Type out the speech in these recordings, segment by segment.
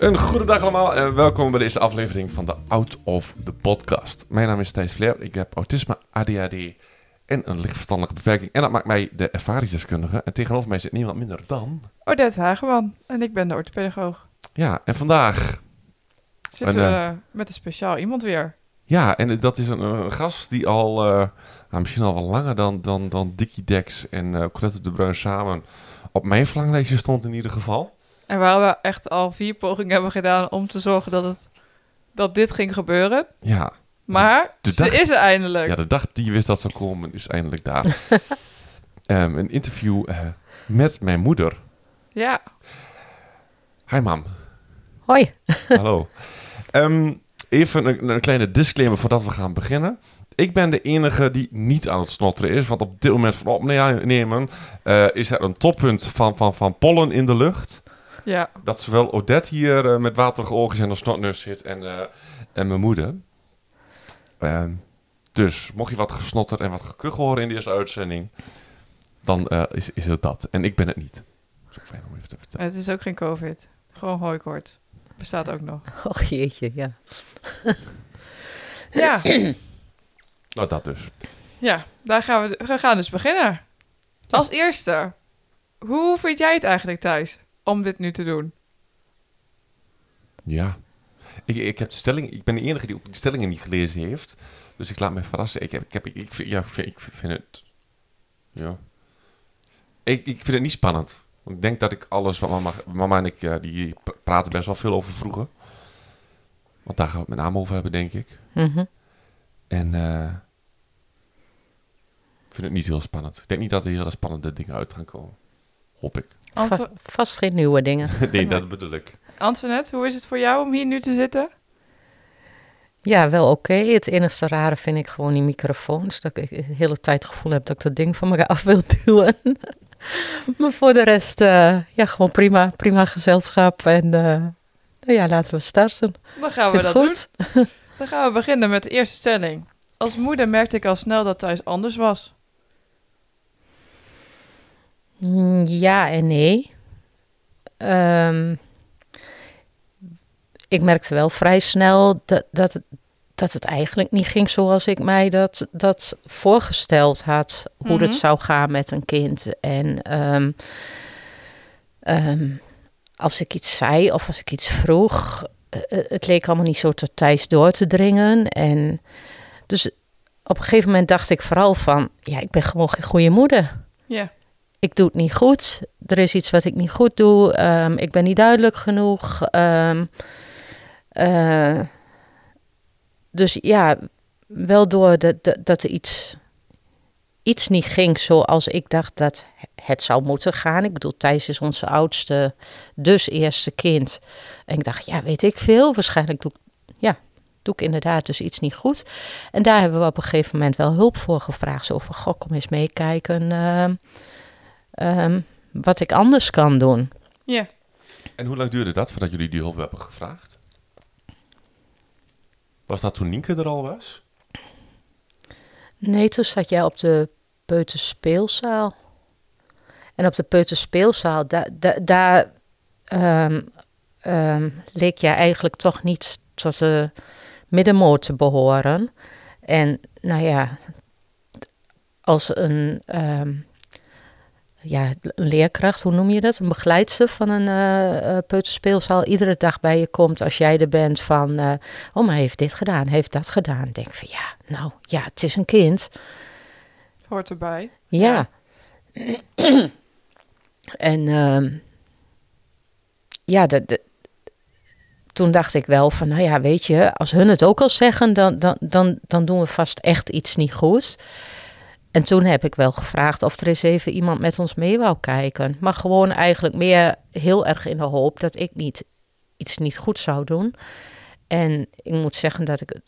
Een goede dag allemaal en welkom bij deze aflevering van de Out of the Podcast. Mijn naam is Thijs Vleer, ik heb autisme, ADHD en een lichtverstandelijke beperking. En dat maakt mij de ervaringsdeskundige. En tegenover mij zit niemand minder dan... Odette Hageman en ik ben de orthopedagoog. Ja, en vandaag... Zitten En, we eh, met een speciaal iemand weer. Ja, en dat is een, een gast die al... eh, nou, misschien al wel langer dan, dan, dan Dickie Dex en eh Colette de Bruin samen... op mijn verlanglijstje stond in ieder geval. En waar we echt al vier pogingen hebben gedaan om te zorgen dat, het, dat dit ging gebeuren. Ja, Maar De ze dag- is er eindelijk. Ja, de dag die je wist dat zou komen is eindelijk daar. Ehm, een interview eh, met mijn moeder. Ja. Hi mam, Hoi. hallo. Ehm, even een, een kleine disclaimer voordat we gaan beginnen. Ik ben de enige die niet aan het snotteren is. Want op dit moment van opnemen eh, is er een toppunt van, van, van pollen in de lucht. Ja. Dat zowel Odette hier eh, met waterige ogen en een snotneus zit en, eh, en mijn moeder. Ehm, dus mocht je wat gesnotter en wat gekuchel horen in deze uitzending, dan eh, is, is het dat. En ik ben het niet. Dat is ook fijn om even te vertellen. Het is ook geen covid. Gewoon hooikoort. Bestaat ook nog. Och jeetje, ja. Ja. Nou, dat dus. ja, daar gaan we, we gaan dus beginnen. Als eerste. Hoe vind jij het eigenlijk thuis om dit nu te doen? Ja. Ik, ik, heb de stelling, ik ben de enige die ook de stellingen niet gelezen heeft. Dus ik laat me verrassen. Ik, heb, ik, heb, ik, ja, ik, vind, ik vind het... Ja. Ik, ik vind het niet spannend. Want ik denk dat ik alles wat mama, mama en ik... eh, die praten best wel veel over vroeger. Want daar gaan we het met name over hebben, denk ik. Mhm. En... eh, ik vind het niet heel spannend. Ik denk niet dat er hele spannende dingen uit gaan komen. Hoop ik. Anto- Va- vast geen nieuwe dingen. nee, dat bedoel ik. Antoinette, hoe is het voor jou om hier nu te zitten? Ja, wel oké. Het enige rare vind ik gewoon die microfoons. Dat ik de hele tijd het gevoel heb dat ik dat ding van me af wil duwen. maar voor de rest, eh, ja, gewoon prima. Prima gezelschap. En eh, nou ja, laten we starten. Dan gaan we dat het doen. goed? Dan gaan we beginnen met de eerste stelling. Als moeder merkte ik al snel dat thuis anders was. Mm, Ja en nee. Ehm, ik merkte wel vrij snel dat, dat, het, dat het eigenlijk niet ging zoals ik mij dat, dat voorgesteld had. Hoe Mhm. het zou gaan met een kind. En ehm, ehm, als ik iets zei of als ik iets vroeg, eh, eh, het leek allemaal niet zo tot Thijs door te dringen. En dus op een gegeven moment dacht ik vooral van, ja, ik ben gewoon geen goede moeder Ja. Ik doe het niet goed. Er is iets wat ik niet goed doe. Ehm, ik ben niet duidelijk genoeg. Ehm, eh, dus ja, wel door dat, er iets, iets niet ging zoals ik dacht dat het zou moeten gaan. Ik bedoel, Thijs is onze oudste, dus eerste kind. En ik dacht, ja, weet ik veel. Waarschijnlijk doe ik, ja, doe ik inderdaad dus iets niet goed. En daar hebben we op een gegeven moment wel hulp voor gevraagd. Zo van, goh, kom eens meekijken. ehm, ehm, wat ik anders kan doen. Ja. En hoe lang duurde dat voordat jullie die hulp hebben gevraagd? Was dat toen Nienke er al was? Nee, toen zat jij op de peuterspeelzaal. En op de peuterspeelzaal, da, da, daar ehm, ehm, leek jij eigenlijk toch niet tot de middenmoot te behoren. En nou ja, als een, ehm, ja, een leerkracht, hoe noem je dat? Een begeleidster van een eh, peuterspeelzaal iedere dag bij je komt als jij er bent van, eh, oh maar heeft dit gedaan, heeft dat gedaan. Denk van ja, nou ja, het is een kind. Hoort erbij. Ja. en ehm, ja, de, de- toen dacht ik wel van, nou ja, weet je, als hun het ook al zeggen, dan, dan, dan, dan doen we vast echt iets niet goed. En toen heb ik wel gevraagd of er eens even iemand met ons mee wou kijken. Maar gewoon eigenlijk meer heel erg in de hoop dat ik niet iets niet goed zou doen. En ik moet zeggen dat ik,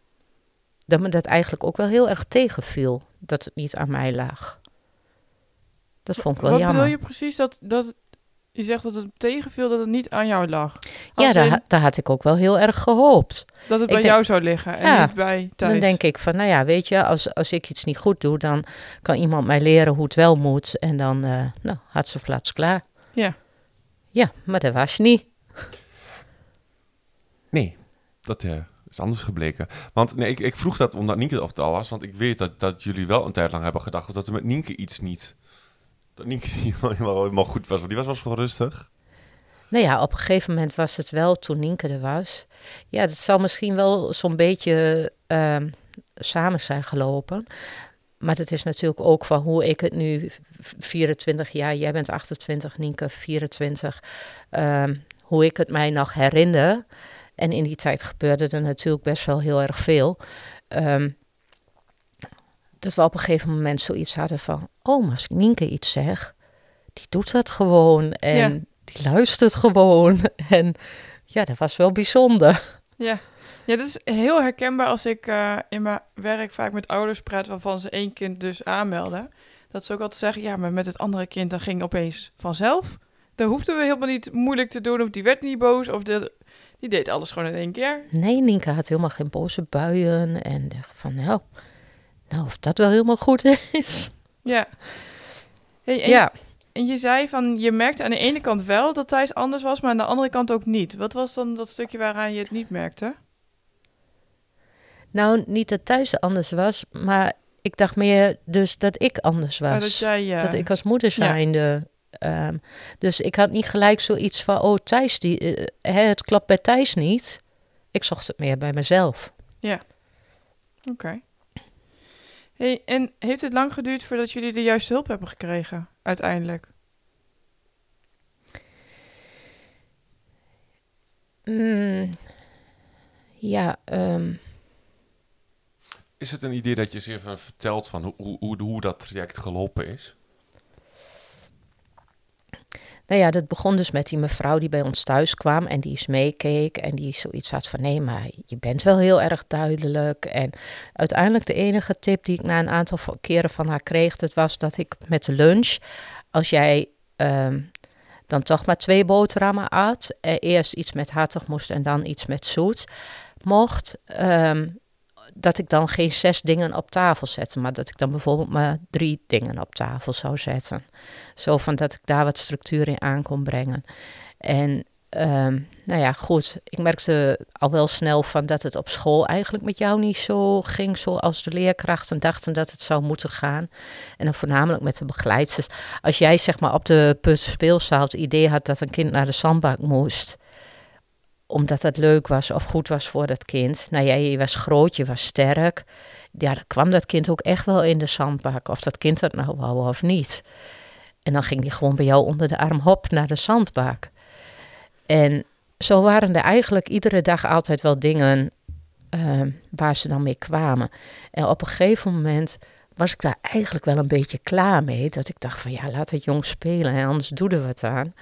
dat me dat eigenlijk ook wel heel erg tegenviel. Dat het niet aan mij lag. Dat vond ik wel Wat jammer. bedoel je precies dat, dat je zegt dat het tegenviel dat het niet aan jou lag? Ja, daar, in daar had ik ook wel heel erg gehoopt. dat het ik bij denk- jou zou liggen en Ja, niet bij thuis. Dan denk ik van, nou ja, weet je, als, als ik iets niet goed doe, dan kan iemand mij leren hoe het wel moet. En dan, eh nou, had ze flats klaar. Ja. Ja, maar dat was niet. Nee, dat eh, is anders gebleken. Want nee, ik, ik vroeg dat omdat Nienke er al was. Want ik weet dat, dat jullie wel een tijd lang hebben gedacht dat er met Nienke iets niet... Niet helemaal, goed was. Want die was wel rustig. Nou ja, op een gegeven moment was het wel toen Nienke er was. Ja, dat zal misschien wel zo'n beetje ehm, samen zijn gelopen. Maar dat is natuurlijk ook van hoe ik het nu, v- 24 jaar, jij bent 28, Nienke 24, ehm, hoe ik het mij nog herinner. En in die tijd gebeurde er natuurlijk best wel heel erg veel. Ehm, dat we op een gegeven moment zoiets hadden van, oh, maar als Nienke iets zegt, die doet dat gewoon. En Ja. die luistert gewoon. En ja, dat was wel bijzonder. Ja. ja, dat is heel herkenbaar als ik eh, in mijn werk vaak met ouders praat waarvan ze één kind dus aanmelden. Dat ze ook altijd zeggen, ja, maar met het andere kind dan ging opeens vanzelf. Dan hoefden we helemaal niet moeilijk te doen of die werd niet boos of de, die deed alles gewoon in één keer. Nee, Nienke had helemaal geen boze buien. En dacht van, nou, nou, of dat wel helemaal goed is. Ja. Hey, en, Ja, en je zei van, je merkte aan de ene kant wel dat Thijs anders was, maar aan de andere kant ook niet. Wat was dan dat stukje waaraan je het niet merkte? nou, niet dat thuis anders was, maar ik dacht meer dus dat ik anders was. Maar dat jij... Dat ik als moeder ja. zijnde... ehm, dus ik had niet gelijk zoiets van, oh, Thijs, die, eh, hè, het klopt bij Thijs niet. Ik zocht het meer bij mezelf. Oké. Hey, en heeft het lang geduurd voordat jullie de juiste hulp hebben gekregen, uiteindelijk? Mm, ja, ehm, Is het een idee dat je eens even vertelt van hoe, hoe, hoe dat traject gelopen is? Nou ja, dat begon dus met die mevrouw die bij ons thuis kwam en die eens meekeek en die zoiets had van nee, maar je bent wel heel erg duidelijk. En uiteindelijk de enige tip die ik na een aantal keren van haar kreeg, dat was dat ik met de lunch, als jij ehm, dan toch maar twee boterhammen at, eh, eerst iets met hartig moest en dan iets met zoet mocht, ehm, dat ik dan geen zes dingen op tafel zette, maar dat ik dan bijvoorbeeld maar drie dingen op tafel zou zetten. Zo van dat ik daar wat structuur in aan kon brengen. En ehm, nou ja, goed. Ik merkte al wel snel van dat het op school eigenlijk met jou niet zo ging zoals de leerkrachten dachten dat het zou moeten gaan. En dan voornamelijk met de begeleidsters. Als jij zeg maar op de speelzaal het idee had dat een kind naar de zandbak moest omdat dat leuk was of goed was voor dat kind. Nou ja, je was groot, je was sterk. Ja, dan kwam dat kind ook echt wel in de zandbak. Of dat kind dat nou wou of niet. En dan ging die gewoon bij jou onder de arm hop naar de zandbak. En zo waren er eigenlijk iedere dag altijd wel dingen ehm, waar ze dan mee kwamen. En op een gegeven moment was ik daar eigenlijk wel een beetje klaar mee. Dat ik dacht van ja, laat het jong spelen en anders doe er wat aan.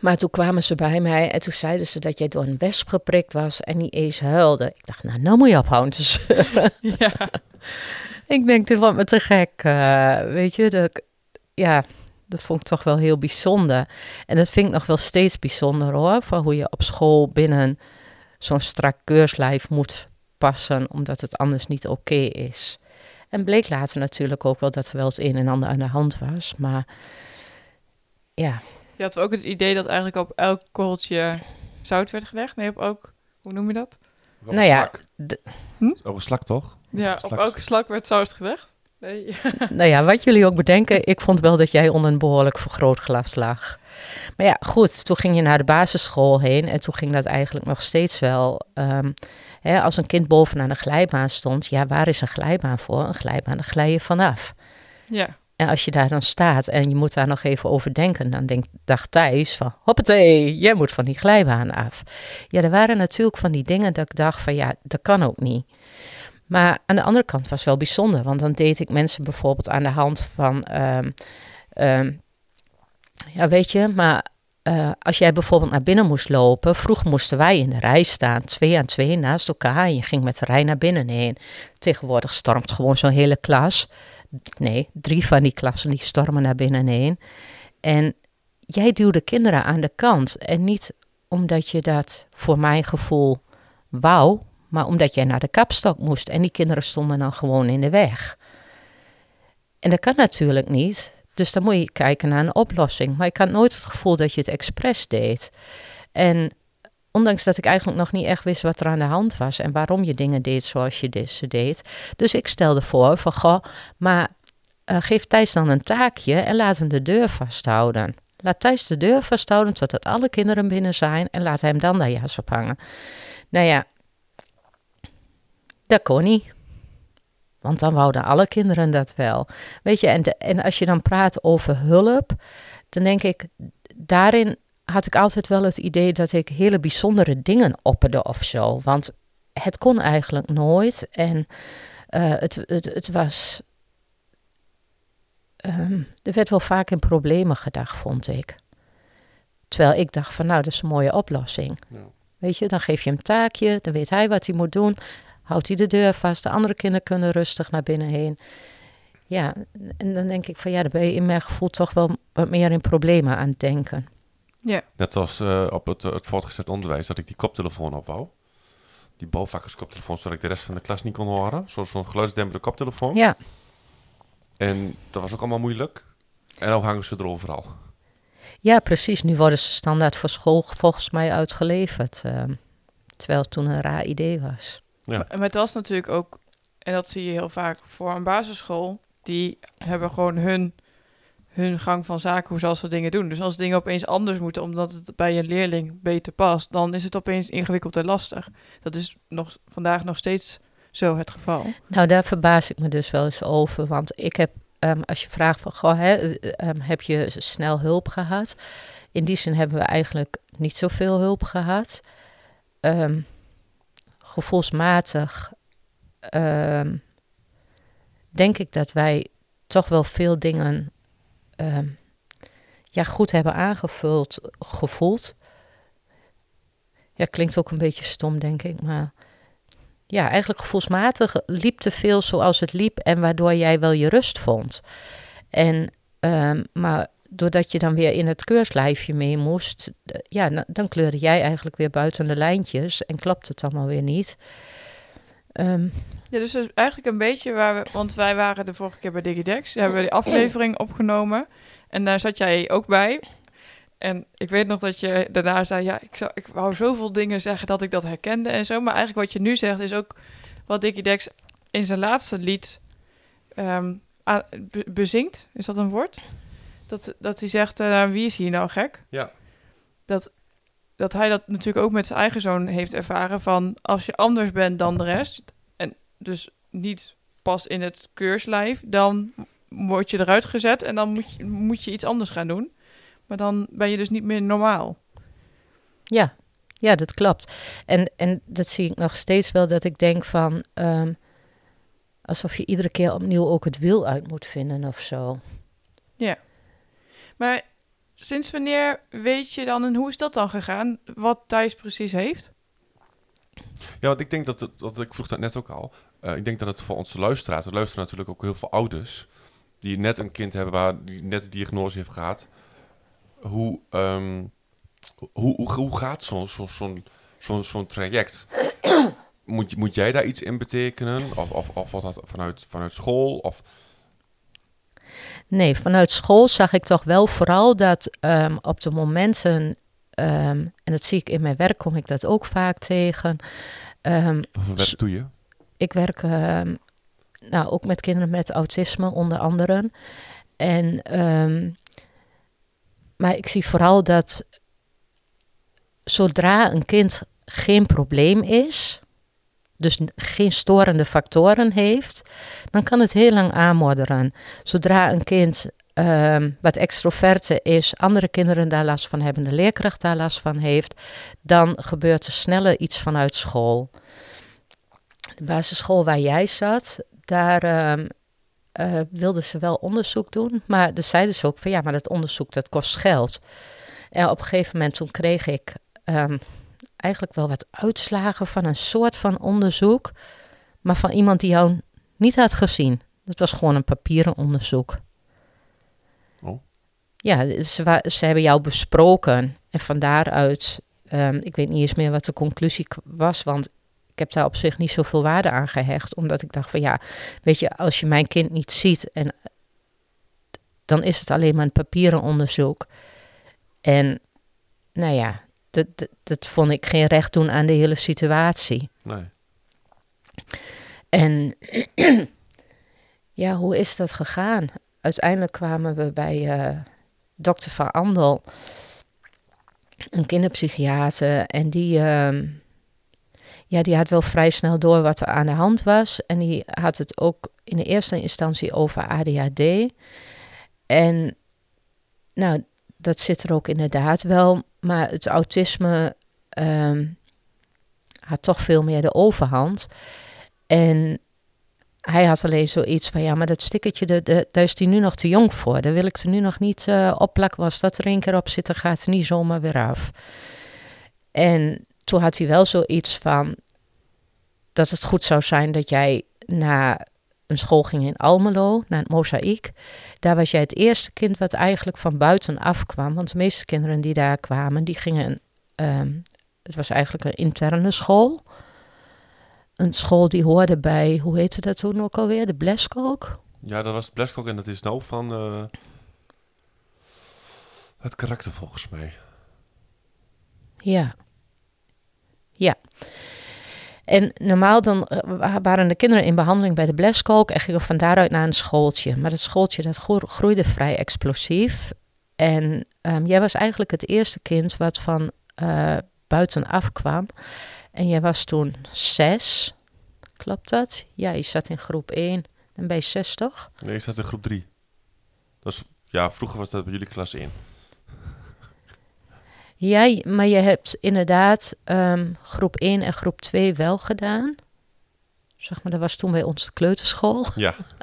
Maar toen kwamen ze bij mij en toen zeiden ze dat jij door een wesp geprikt was en niet eens huilde. Ik dacht, nou, nou moet je ophouden te zeuren. Ja. Ik denk, dit wordt me te gek. eh, weet je, dat, ja, dat vond ik toch wel heel bijzonder. En dat vind ik nog wel steeds bijzonder hoor. Van hoe je op school binnen zo'n strak keurslijf moet passen, omdat het anders niet oké is. En bleek later natuurlijk ook wel dat er wel het een en ander aan de hand was. Maar ja, Je had ook het idee dat eigenlijk op elk korreltje zout werd gelegd. Nee, op ook... Hoe noem je dat? Nou ja, een slak, toch? Ja, op Slak. elke slak werd zout gelegd. Nee. nou ja, wat jullie ook bedenken, ik vond wel dat jij onder een behoorlijk vergrootglas lag. Maar ja, goed, toen ging je naar de basisschool heen en toen ging dat eigenlijk nog steeds wel. ehm, hè, als een kind bovenaan de glijbaan stond, ja, waar is een glijbaan voor? Een glijbaan, daar glij je vanaf. Ja. En als je daar dan staat en je moet daar nog even over denken, dan dacht Thijs van, hoppatee, jij moet van die glijbaan af. Ja, er waren natuurlijk van die dingen dat ik dacht van, ja, dat kan ook niet. Maar aan de andere kant was het wel bijzonder, want dan deed ik mensen bijvoorbeeld aan de hand van, ehm, ehm, ja, weet je, maar eh, als jij bijvoorbeeld naar binnen moest lopen, vroeg moesten wij in de rij staan, twee aan twee naast elkaar. En je ging met de rij naar binnen heen. Tegenwoordig stormt gewoon zo'n hele klas. Nee, drie van die klassen die stormen naar binnen heen. En jij duwde kinderen aan de kant. En niet omdat je dat voor mijn gevoel wou, maar omdat jij naar de kapstok moest. En die kinderen stonden dan gewoon in de weg. En dat kan natuurlijk niet. Dus dan moet je kijken naar een oplossing. Maar ik had nooit het gevoel dat je het expres deed. En ondanks dat ik eigenlijk nog niet echt wist wat er aan de hand was en waarom je dingen deed zoals je ze deed. Dus ik stelde voor van, goh, maar uh, geef Thijs dan een taakje en laat hem de deur vasthouden. Laat Thijs de deur vasthouden totdat alle kinderen binnen zijn en laat hem dan daar jas op hangen. Nou ja, dat kon niet. Want dan wouden alle kinderen dat wel. Weet je, en, en als je dan praat over hulp, dan denk ik, daarin had ik altijd wel het idee dat ik hele bijzondere dingen opperde of zo. Want het kon eigenlijk nooit. En uh, het, het, het was. Um, er werd wel vaak in problemen gedacht, vond ik. Terwijl ik dacht van nou, dat is een mooie oplossing. Ja. Weet je, dan geef je hem een taakje, dan weet hij wat hij moet doen houdt hij de deur vast. De andere kinderen kunnen rustig naar binnen heen. Ja, en dan denk ik van ja, dan ben je in mijn gevoel toch wel wat meer in problemen aan het denken. Ja. Net als uh, op het, het voortgezet onderwijs, dat ik die koptelefoon opwou. Die koptelefoon, zodat ik de rest van de klas niet kon horen. Zo'n zo geluidsdempende koptelefoon. Ja. En dat was ook allemaal moeilijk. En dan hangen ze er overal. Ja, precies. Nu worden ze standaard voor school volgens mij uitgeleverd. Uh, terwijl het toen een raar idee was. Ja. Maar het was natuurlijk ook, en dat zie je heel vaak voor een basisschool, die hebben gewoon hun, hun gang van zaken, hoe zal ze dingen doen. Dus als dingen opeens anders moeten, omdat het bij een leerling beter past, dan is het opeens ingewikkeld en lastig. Dat is nog, vandaag nog steeds zo het geval. Nou, daar verbaas ik me dus wel eens over, want ik heb, um, als je vraagt van, goh, hè, um, heb je snel hulp gehad? In die zin hebben we eigenlijk niet zoveel hulp gehad. Um, gevoelsmatig denk ik dat wij toch wel veel dingen uh, ja, goed hebben aangevuld, gevoeld. Ja, klinkt ook een beetje stom, denk ik, maar ja, eigenlijk gevoelsmatig liep te veel zoals het liep en waardoor jij wel je rust vond. En, uh, maar doordat je dan weer in het keurslijfje mee moest, ja, dan kleurde jij eigenlijk weer buiten de lijntjes en klapt het allemaal weer niet. Um, ja, dus eigenlijk een beetje waar we, want wij waren de vorige keer bij Digidex, hebben we die aflevering opgenomen en daar zat jij ook bij. En ik weet nog dat je daarna zei, ja, ik, zou, ik wou zoveel dingen zeggen dat ik dat herkende en zo. Maar eigenlijk wat je nu zegt is ook wat Digidex in zijn laatste lied um, bezingt. Is dat een woord? Dat, dat hij zegt, uh, wie is hier nou gek? Ja. Dat, dat hij dat natuurlijk ook met zijn eigen zoon heeft ervaren van... als je anders bent dan de rest... en dus niet pas in het keurslijf... dan word je eruit gezet en dan moet je, moet je iets anders gaan doen. Maar dan ben je dus niet meer normaal. Ja, ja dat klopt. En, en dat zie ik nog steeds wel, dat ik denk van... Um, alsof je iedere keer opnieuw ook het wil uit moet vinden of zo. Ja. Maar sinds wanneer weet je dan en hoe is dat dan gegaan? Wat Thijs precies heeft? Ja, want ik denk dat, het, dat ik vroeg dat net ook al. Uh, ik denk dat het voor onze luisteraars, er luisteren natuurlijk ook heel veel ouders die net een kind hebben waar die net de diagnose heeft gehad. Hoe, um, hoe, hoe, hoe gaat zo'n zo, zo, zo, zo'n traject? moet, moet jij daar iets in betekenen? Of, of, of wat dat vanuit, vanuit school? Of Nee, vanuit school zag ik toch wel vooral dat um, op de momenten, um, en dat zie ik in mijn werk, kom ik dat ook vaak tegen. Um, Wat voor werk doe je? Ik werk nou, ook met kinderen met autisme, onder andere. En, maar ik zie vooral dat zodra een kind geen probleem is, dus geen storende factoren heeft, dan kan het heel lang aanmodderen. Zodra een kind um, wat extroverte is, andere kinderen daar last van hebben, de leerkracht daar last van heeft, dan gebeurt er sneller iets vanuit school. De basisschool waar jij zat, daar um, wilden ze wel onderzoek doen, maar dan zeiden ze ook van ja, maar dat onderzoek dat kost geld. En op een gegeven moment toen kreeg ik ehm, eigenlijk wel wat uitslagen van een soort van onderzoek, maar van iemand die jou niet had gezien. Het was gewoon een papieren onderzoek. Oh. Ja, ze, ze hebben jou besproken en van daaruit, ehm, ik weet niet eens meer wat de conclusie was, want ik heb daar op zich niet zoveel waarde aan gehecht, omdat ik dacht van ja, weet je, als je mijn kind niet ziet en dan is het alleen maar een papieren onderzoek. En nou ja, dat, dat, dat vond ik geen recht doen aan de hele situatie. Nee. En ja, hoe is dat gegaan? Uiteindelijk kwamen we bij eh, dokter Van Andel, een kinderpsychiater, en die, ehm, ja, die had wel vrij snel door wat er aan de hand was. En die had het ook in de eerste instantie over ADHD. En nou, dat zit er ook inderdaad wel, maar het autisme ehm, had toch veel meer de overhand. En hij had alleen zoiets van, ja, maar dat stickertje, de, de, daar is hij nu nog te jong voor. Daar wil ik er nu nog niet eh opplakken. Was dat er één keer op zit, dan gaat het niet zomaar weer af. En toen had hij wel zoiets van, dat het goed zou zijn dat jij naar een school ging in Almelo, naar het Mozaïek. Daar was jij het eerste kind wat eigenlijk van buiten afkwam. Want de meeste kinderen die daar kwamen, die gingen, ehm, het was eigenlijk een interne school een school die hoorde bij, hoe heette dat toen ook alweer? De Bleskook? Ja, dat was Bleskok en dat is nou van eh, het karakter volgens mij. Ja. Ja. En normaal dan eh, wa- waren de kinderen in behandeling bij de Bleskook en gingen van daaruit naar een schooltje. Maar dat schooltje dat gro- groeide vrij explosief. En ehm, jij was eigenlijk het eerste kind wat van eh buitenaf kwam. En jij was toen zes, klopt dat? Ja, je zat in groep 1 en bij zes toch? Nee, ik zat in groep 3. Dat is, ja, vroeger was dat bij jullie klas 1. Ja, maar je hebt inderdaad ehm, groep 1 en groep 2 wel gedaan. Zeg maar, dat was toen bij ons de kleuterschool.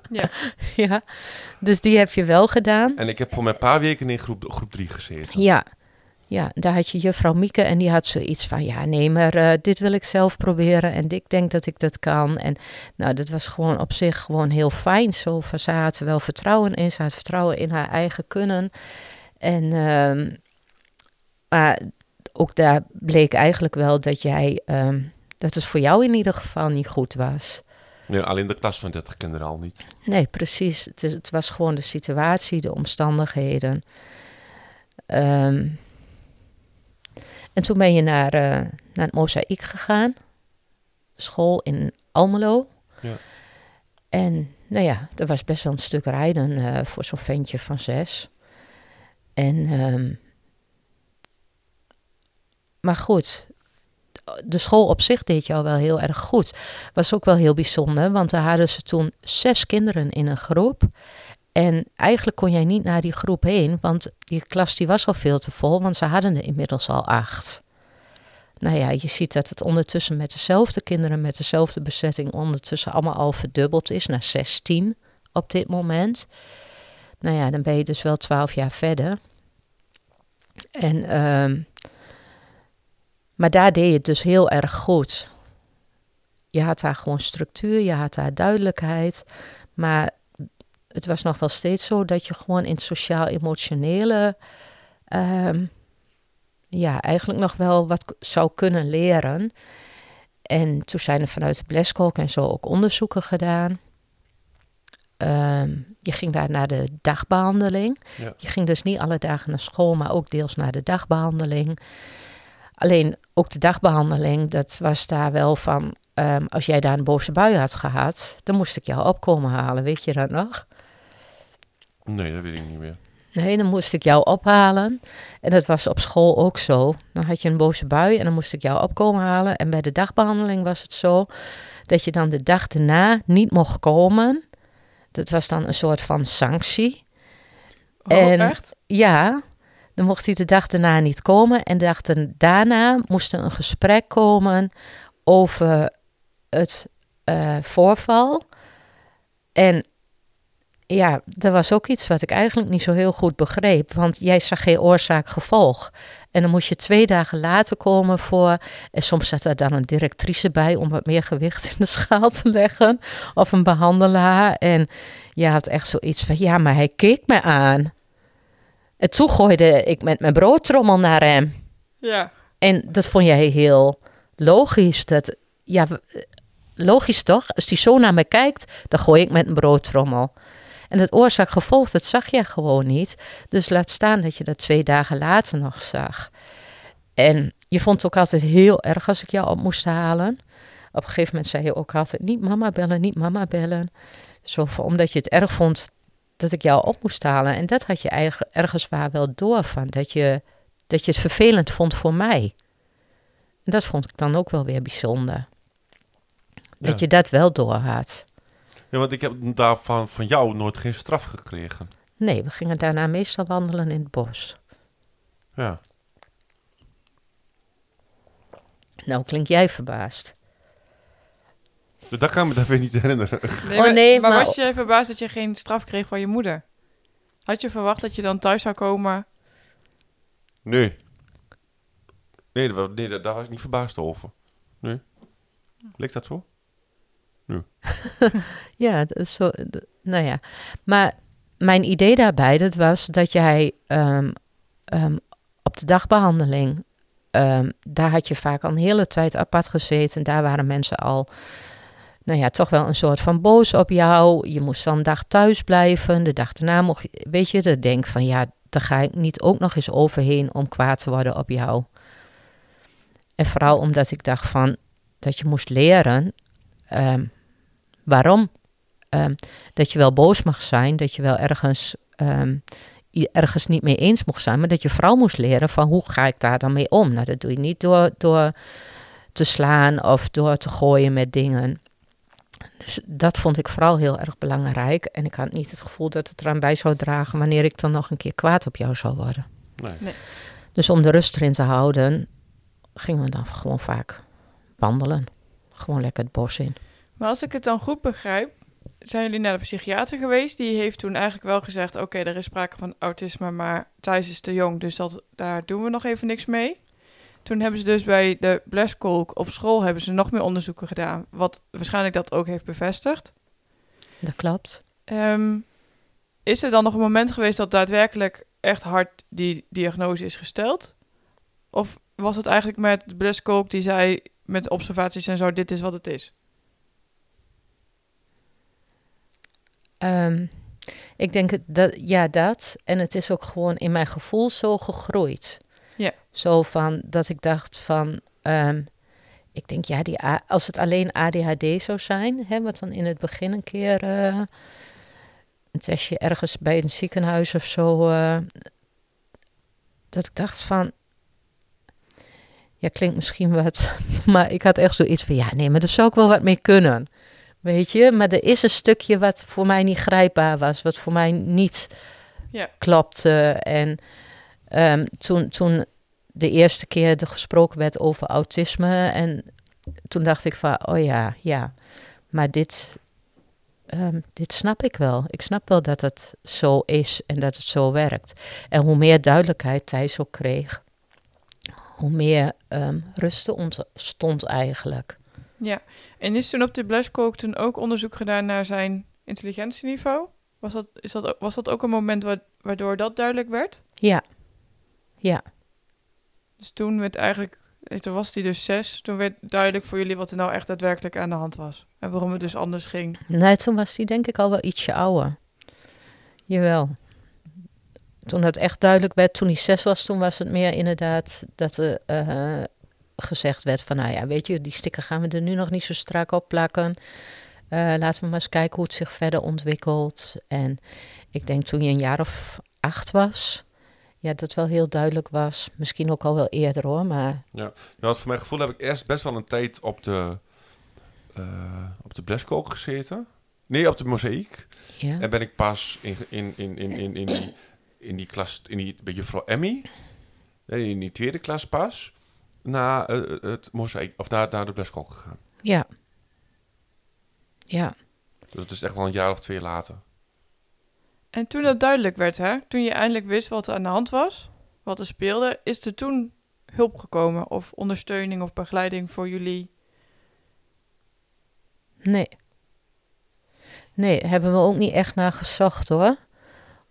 Ja, ja, dus die heb je wel gedaan. en ik heb voor mijn paar weken in groep, groep 3 gezeten. Ja, ja, daar had je juffrouw Mieke en die had zoiets van... ja, nee, maar eh, dit wil ik zelf proberen en ik denk dat ik dat kan. En nou, dat was gewoon op zich gewoon heel fijn. Zo van, ze had er wel vertrouwen in, ze had vertrouwen in haar eigen kunnen. En, ehm, maar ook daar bleek eigenlijk wel dat jij... ehm, dat het voor jou in ieder geval niet goed was. Nee, alleen de klas van 30 kinderen al niet. Nee, precies. Het, is, het was gewoon de situatie, de omstandigheden. Ehm, en toen ben je naar, eh, naar het Mozaïek gegaan. School in Almelo. Ja. En nou ja, dat was best wel een stuk rijden eh, voor zo'n ventje van zes. En, ehm, maar goed, de school op zich deed jou wel heel erg goed. Was ook wel heel bijzonder, want daar hadden ze toen zes kinderen in een groep. En eigenlijk kon jij niet naar die groep heen, want die klas die was al veel te vol, want ze hadden er inmiddels al acht. Nou ja, je ziet dat het ondertussen met dezelfde kinderen, met dezelfde bezetting, ondertussen allemaal al verdubbeld is naar 16 op dit moment. Nou ja, dan ben je dus wel twaalf jaar verder. En, ehm, maar daar deed je het dus heel erg goed. Je had daar gewoon structuur, je had daar duidelijkheid. Maar het was nog wel steeds zo dat je gewoon in het sociaal-emotionele. ehm, ja, eigenlijk nog wel wat zou kunnen leren. En toen zijn er vanuit de Bleskok en zo ook onderzoeken gedaan. Ehm, je ging daar naar de dagbehandeling. Ja. Je ging dus niet alle dagen naar school, maar ook deels naar de dagbehandeling. Alleen ook de dagbehandeling, dat was daar wel van. ehm, als jij daar een boze bui had gehad, dan moest ik jou opkomen halen, weet je dat nog? Nee, dat weet ik niet meer. Nee, dan moest ik jou ophalen. En dat was op school ook zo. Dan had je een boze bui en dan moest ik jou opkomen halen. En bij de dagbehandeling was het zo dat je dan de dag erna niet mocht komen. Dat was dan een soort van sanctie. Oh, En- echt? Ja, dan mocht hij de dag daarna niet komen. En de dag daarna moest er een gesprek komen over het eh, voorval. En ja, dat was ook iets wat ik eigenlijk niet zo heel goed begreep. Want jij zag geen oorzaak-gevolg. En dan moest je twee dagen later komen voor. En soms zat er dan een directrice bij om wat meer gewicht in de schaal te leggen. Of een behandelaar. En je had echt zoiets van: ja, maar hij keek me aan. En toen gooide ik met mijn broodtrommel naar hem. Ja. En dat vond jij heel logisch. Dat, ja, logisch toch? Als die zo naar me kijkt, dan gooi ik met een broodtrommel. En het oorzaak-gevolg, dat zag jij gewoon niet. Dus laat staan dat je dat twee dagen later nog zag. En je vond het ook altijd heel erg als ik jou op moest halen. Op een gegeven moment zei je ook altijd: niet mama bellen, niet mama bellen. Zo, omdat je het erg vond dat ik jou op moest halen. En dat had je ergens waar wel door van. Dat je, dat je het vervelend vond voor mij. En dat vond ik dan ook wel weer bijzonder. Dat Ja. je dat wel door had. Ja, want ik heb daarvan van jou nooit geen straf gekregen. Nee, we gingen daarna meestal wandelen in het bos. Ja. Nou, klink jij verbaasd. Dat kan ik me daar weer niet herinneren. Nee, Oh, maar, nee, maar, maar- was je verbaasd dat je geen straf kreeg van je moeder? Had je verwacht dat je dan thuis zou komen? Nee. Nee, dat, wa- nee dat, daar was ik niet verbaasd over. Nee. Lijkt dat zo? Ja, dat is zo, nou ja. Maar mijn idee daarbij, dat was dat jij ehm, ehm, op de dagbehandeling, ehm, daar had je vaak al een hele tijd apart gezeten. Daar waren mensen al, nou ja, toch wel een soort van boos op jou. Je moest dan een dag thuis blijven. De dag daarna mocht je, weet je, dan denk van ja, daar ga ik niet ook nog eens overheen om kwaad te worden op jou. En vooral omdat ik dacht van, dat je moest leren ehm, waarom ehm, dat je wel boos mag zijn, dat je wel ergens, ehm, ergens niet mee eens mocht zijn, maar dat je vrouw moest leren van hoe ga ik daar dan mee om. Nou, dat doe je niet door, door te slaan of door te gooien met dingen. Dus dat vond ik vooral heel erg belangrijk. En ik had niet het gevoel dat het eraan bij zou dragen wanneer ik dan nog een keer kwaad op jou zou worden. Nee. Dus om de rust erin te houden, gingen we dan gewoon vaak wandelen. Gewoon lekker het bos in. Maar als ik het dan goed begrijp, zijn jullie naar de psychiater geweest. Die heeft toen eigenlijk wel gezegd: Oké, er is sprake van autisme, maar Thijs is te jong, dus dat, daar doen we nog even niks mee. Toen hebben ze dus bij de Bleskolk op school hebben ze nog meer onderzoeken gedaan, wat waarschijnlijk dat ook heeft bevestigd. Dat klopt. Ehm, is er dan nog een moment geweest dat daadwerkelijk echt hard die diagnose is gesteld? Of was het eigenlijk met de Bleskolk die zei met observaties en zo: Dit is wat het is? Ehm, ik denk dat, ja, dat. En het is ook gewoon in mijn gevoel zo gegroeid. Ja. Zo van dat ik dacht van. ehm, ik denk, ja, die, A- als het alleen ADHD zou zijn, hè, wat dan in het begin een keer eh, een testje ergens bij een ziekenhuis of zo. eh, dat ik dacht van. Ja, klinkt misschien wat. Maar ik had echt zoiets van: ja, nee, maar daar zou ik wel wat mee kunnen. Weet je, maar er is een stukje wat voor mij niet grijpbaar was, wat voor mij niet Ja. klopte. En ehm, toen, toen de eerste keer er gesproken werd over autisme, en toen dacht ik van, oh ja, ja, maar dit, ehm, dit snap ik wel. Ik snap wel dat het zo is en dat het zo werkt. En hoe meer duidelijkheid Thijs ook kreeg, hoe meer ehm rust er ontstond eigenlijk. Ja, en is toen op de Bleskolk toen ook onderzoek gedaan naar zijn intelligentieniveau? Was dat, is dat, ook- was dat ook een moment wa- waardoor dat duidelijk werd? Ja, ja. Dus toen werd eigenlijk, eh, toen was hij dus zes, toen werd duidelijk voor jullie wat er nou echt daadwerkelijk aan de hand was. En waarom het dus anders ging. Nee, toen was hij denk ik al wel ietsje ouder. Jawel. Toen het echt duidelijk werd, toen hij zes was, toen was het meer inderdaad dat er eh, gezegd werd van, nou ja, weet je, die sticker gaan we er nu nog niet zo strak op plakken. Eh, laten we maar eens kijken hoe het zich verder ontwikkelt. En ik denk toen je een jaar of acht was, ja, dat wel heel duidelijk was. Misschien ook al wel eerder hoor, maar Ja, want voor mijn gevoel heb ik eerst best wel een tijd op de, eh op de Bleskook gezeten. Nee, op de mozaïek. ja. En ben ik pas in, in, in, in, in, in, die, in die klas, in die, bij juffrouw Emmy, nee, in die tweede klas pas, naar eh, het mozaïek, of naar, naar de Bleskook gegaan. Ja. Ja. Dus het is echt wel een jaar of twee later. En toen dat duidelijk werd, hè, toen je eindelijk wist wat er aan de hand was, wat er speelde, is er toen hulp gekomen of ondersteuning of begeleiding voor jullie? Nee. Nee, hebben we ook niet echt naar gezocht hoor.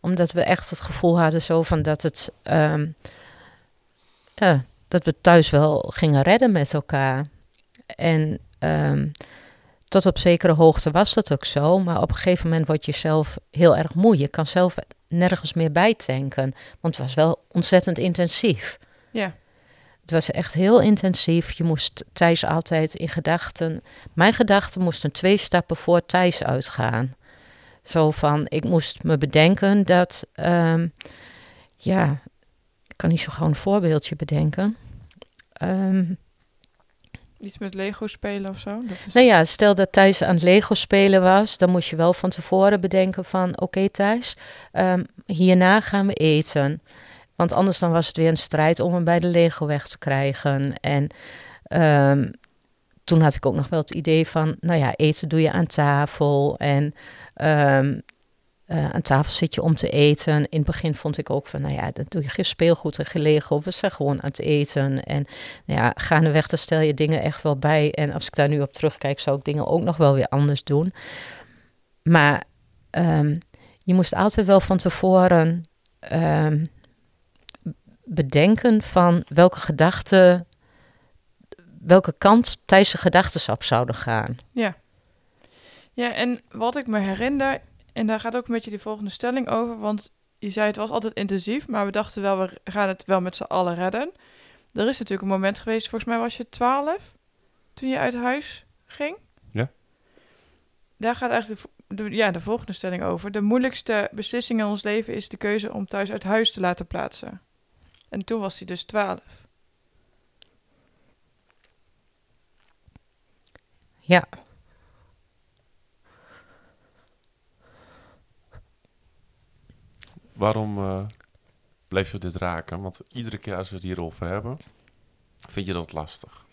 Omdat we echt het gevoel hadden zo van dat het... ehm, dat we thuis wel gingen redden met elkaar. En ehm, tot op zekere hoogte was dat ook zo. Maar op een gegeven moment word je zelf heel erg moe. Je kan zelf nergens meer bijtanken. Want het was wel ontzettend intensief. Ja, Het was echt heel intensief. Je moest Thijs altijd in gedachten. Mijn gedachten moesten twee stappen voor Thijs uitgaan. Zo van, ik moest me bedenken dat. ehm, ja, ik kan niet zo gewoon een voorbeeldje bedenken. Ehm, iets met Lego spelen of zo. Dat is... nou ja, stel dat Thijs aan het Lego spelen was, dan moest je wel van tevoren bedenken van, oké Thijs, ehm, hierna gaan we eten. Want anders dan was het weer een strijd om hem bij de Lego weg te krijgen. En ehm, toen had ik ook nog wel het idee van, nou ja, eten doe je aan tafel. En ehm, eh, aan tafel zit je om te eten. In het begin vond ik ook van, nou ja, dan doe je geen speelgoed en geen Lego. We zijn gewoon aan het eten. En nou ja, gaandeweg, dan stel je dingen echt wel bij. En als ik daar nu op terugkijk, zou ik dingen ook nog wel weer anders doen. Maar ehm, je moest altijd wel van tevoren ehm, bedenken van welke gedachten, welke kant Thijs' gedachten op zouden gaan. Ja. Ja, en wat ik me herinner, en daar gaat ook een beetje die volgende stelling over, want je zei het was altijd intensief, maar we dachten wel, we gaan het wel met z'n allen redden. Er is natuurlijk een moment geweest, volgens mij was je 12 toen je uit huis ging. Ja. Daar gaat eigenlijk de, de, ja, de volgende stelling over. De moeilijkste beslissing in ons leven is de keuze om thuis uit huis te laten plaatsen. En toen was hij dus 12. Ja, Waarom eh bleef je dit raken? Want iedere keer als we het hierover hebben, vind je dat lastig.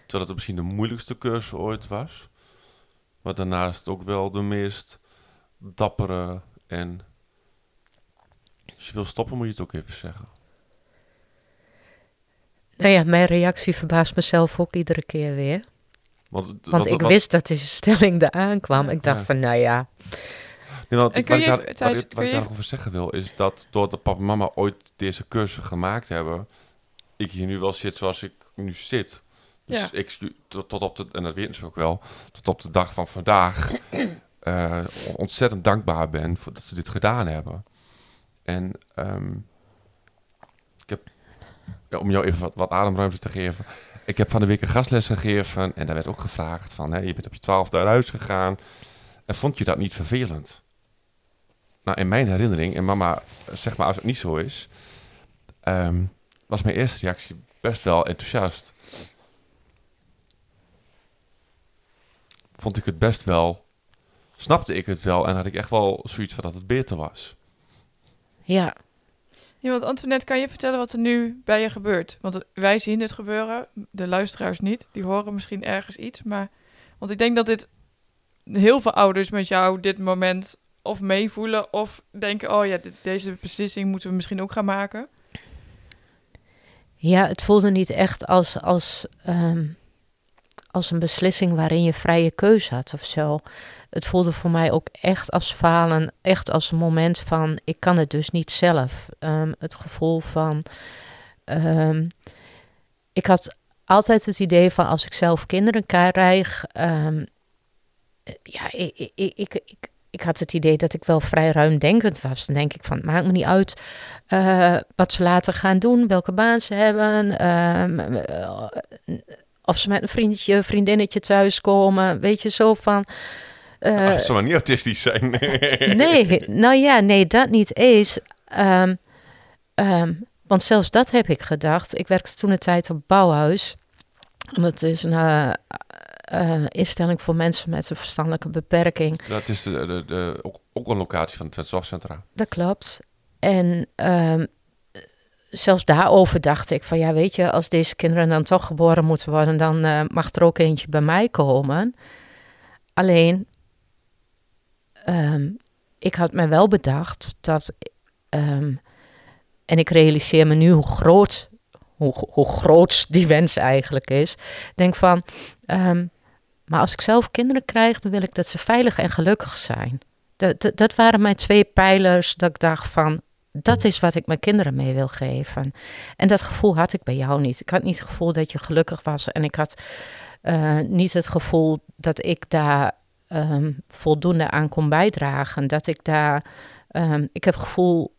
Terwijl het misschien de moeilijkste keuze ooit was. Maar daarnaast ook wel de meest dappere en... Als je wil stoppen, moet je het ook even zeggen. nou ja, mijn reactie verbaast mezelf ook iedere keer weer. Want, Want ik wist dat deze stelling eraan kwam. Ik dacht Ja. van, nou ja, Nee, ik- wat ik, daar, wat ik daarover zeggen wil, is dat doordat papa en mama ooit deze keuze gemaakt hebben, ik hier nu wel zit zoals ik nu zit. Dus Ja. ik, tot, tot op de, en dat weten ze ook wel, tot op de dag van vandaag eh, ontzettend dankbaar ben voor dat ze dit gedaan hebben. En ehm, ik heb, ja, om jou even wat, wat ademruimte te geven, ik heb van de week een gastles gegeven en daar werd ook gevraagd van, hè, je bent op je twaalfde naar huis gegaan en vond je dat niet vervelend? Nou, in mijn herinnering, en mama, zeg maar als het niet zo is, ehm, was mijn eerste reactie best wel enthousiast. Vond ik het best wel, snapte ik het wel en had ik echt wel zoiets van dat het beter was. ja. Ja, want Antoinette, kan je vertellen wat er nu bij je gebeurt? Want wij zien het gebeuren, de luisteraars niet. Die horen misschien ergens iets, maar... Want ik denk dat dit heel veel ouders met jou dit moment of meevoelen... of denken, oh ja, deze beslissing moeten we misschien ook gaan maken. Ja, het voelde niet echt als, als, ehm, als een beslissing waarin je vrije keuze had of zo. Het voelde voor mij ook echt als falen, echt als een moment van ik kan het dus niet zelf. Ehm, het gevoel van ehm, ik had altijd het idee van als ik zelf kinderen krijg, ja, ik, ik, ik, ik, had het idee dat ik wel vrij ruimdenkend was. Dan denk ik van, het maakt me niet uit eh, wat ze later gaan doen, welke baan ze hebben, ehm, eh, of ze met een vriendje, vriendinnetje thuiskomen, weet je, zo van... Als ze maar niet autistisch zijn. nee, nou ja, nee, dat niet eens. Ehm, ehm, want zelfs dat heb ik gedacht. Ik werkte toen een tijd op Bouwhuis. En Dat is een eh, instelling voor mensen met een verstandelijke beperking. Dat is de, de, de, ook, ook een locatie van het Zorgcentra. Dat klopt. En ehm, zelfs daarover dacht ik van ja, weet je, als deze kinderen dan toch geboren moeten worden, dan eh, mag er ook eentje bij mij komen. Alleen, ehm, ik had me wel bedacht dat. ehm, en ik realiseer me nu hoe groot, hoe, hoe groot die wens eigenlijk is. Ik Denk van. Maar als ik zelf kinderen krijg, dan wil ik dat ze veilig en gelukkig zijn. Dat, dat, waren mijn twee pijlers dat ik dacht van. Dat is wat ik mijn kinderen mee wil geven. En dat gevoel had ik bij jou niet. Ik had niet het gevoel dat je gelukkig was. En ik had eh, niet het gevoel dat ik daar ehm, voldoende aan kon bijdragen. Dat ik daar. ehm, ik heb gevoel.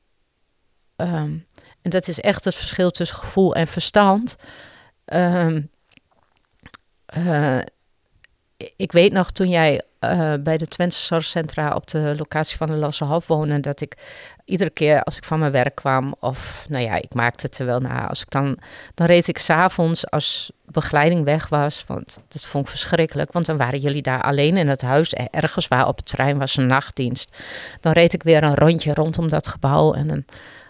ehm, en dat is echt het verschil tussen gevoel en verstand. Eh, ik weet nog toen jij eh, bij de Twente Zorgcentra op de locatie van de Losse Hof woonde, dat ik iedere keer als ik van mijn werk kwam, of nou ja, ik maakte het er wel na, als ik dan, dan reed ik s'avonds als begeleiding weg was, want dat vond ik verschrikkelijk, want dan waren jullie daar alleen in het huis, ergens waar op het terrein was een nachtdienst. Dan reed ik weer een rondje rondom dat gebouw en dan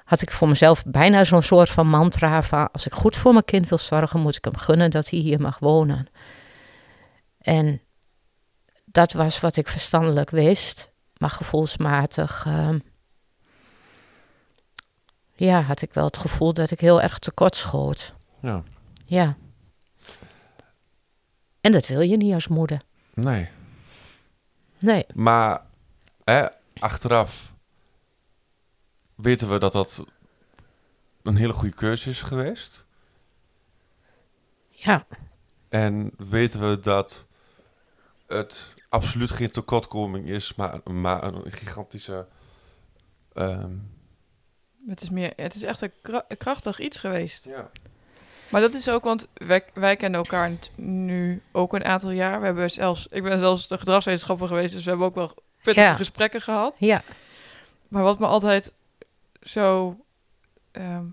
had ik voor mezelf bijna zo'n soort van mantra van, als ik goed voor mijn kind wil zorgen, moet ik hem gunnen dat hij hier mag wonen. En dat was wat ik verstandelijk wist, maar gevoelsmatig. ehm, ja, had ik wel het gevoel dat ik heel erg tekort schoot. Ja. Ja. En dat wil je niet als moeder. Nee. Nee. Maar hè, achteraf weten we dat dat een hele goede keuze is geweest. Ja. En weten we dat het absoluut geen tekortkoming is, maar, maar een gigantische... ehm, Het is, meer, het is echt een kra- krachtig iets geweest. ja. Maar dat is ook, want wij, wij kennen elkaar nu ook een aantal jaar. We hebben zelfs, ik ben zelfs de gedragswetenschapper geweest, dus we hebben ook wel pittige Ja. gesprekken gehad. Ja. Maar wat me altijd zo ehm,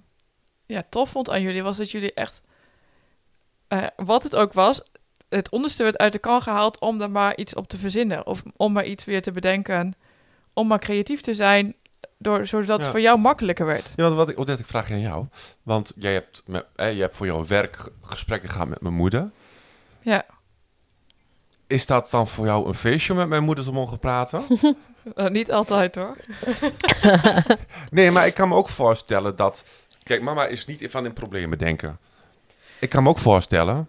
ja, tof vond aan jullie, was dat jullie echt, eh, wat het ook was, het onderste werd uit de kan gehaald om er maar iets op te verzinnen. Of om maar iets weer te bedenken. Om maar creatief te zijn, door, zodat Ja. het voor jou makkelijker werd. Ja, want wat ik, Odette, ik vraag je aan jou. Want jij hebt, met, eh, je hebt voor jouw werk ge- gesprekken gehad met mijn moeder. Ja, Is dat dan voor jou een feestje om met mijn moeder te mogen praten? Eh, niet altijd hoor. nee, maar ik kan me ook voorstellen dat... Kijk, mama is niet van in problemen denken. Ik kan me ook voorstellen...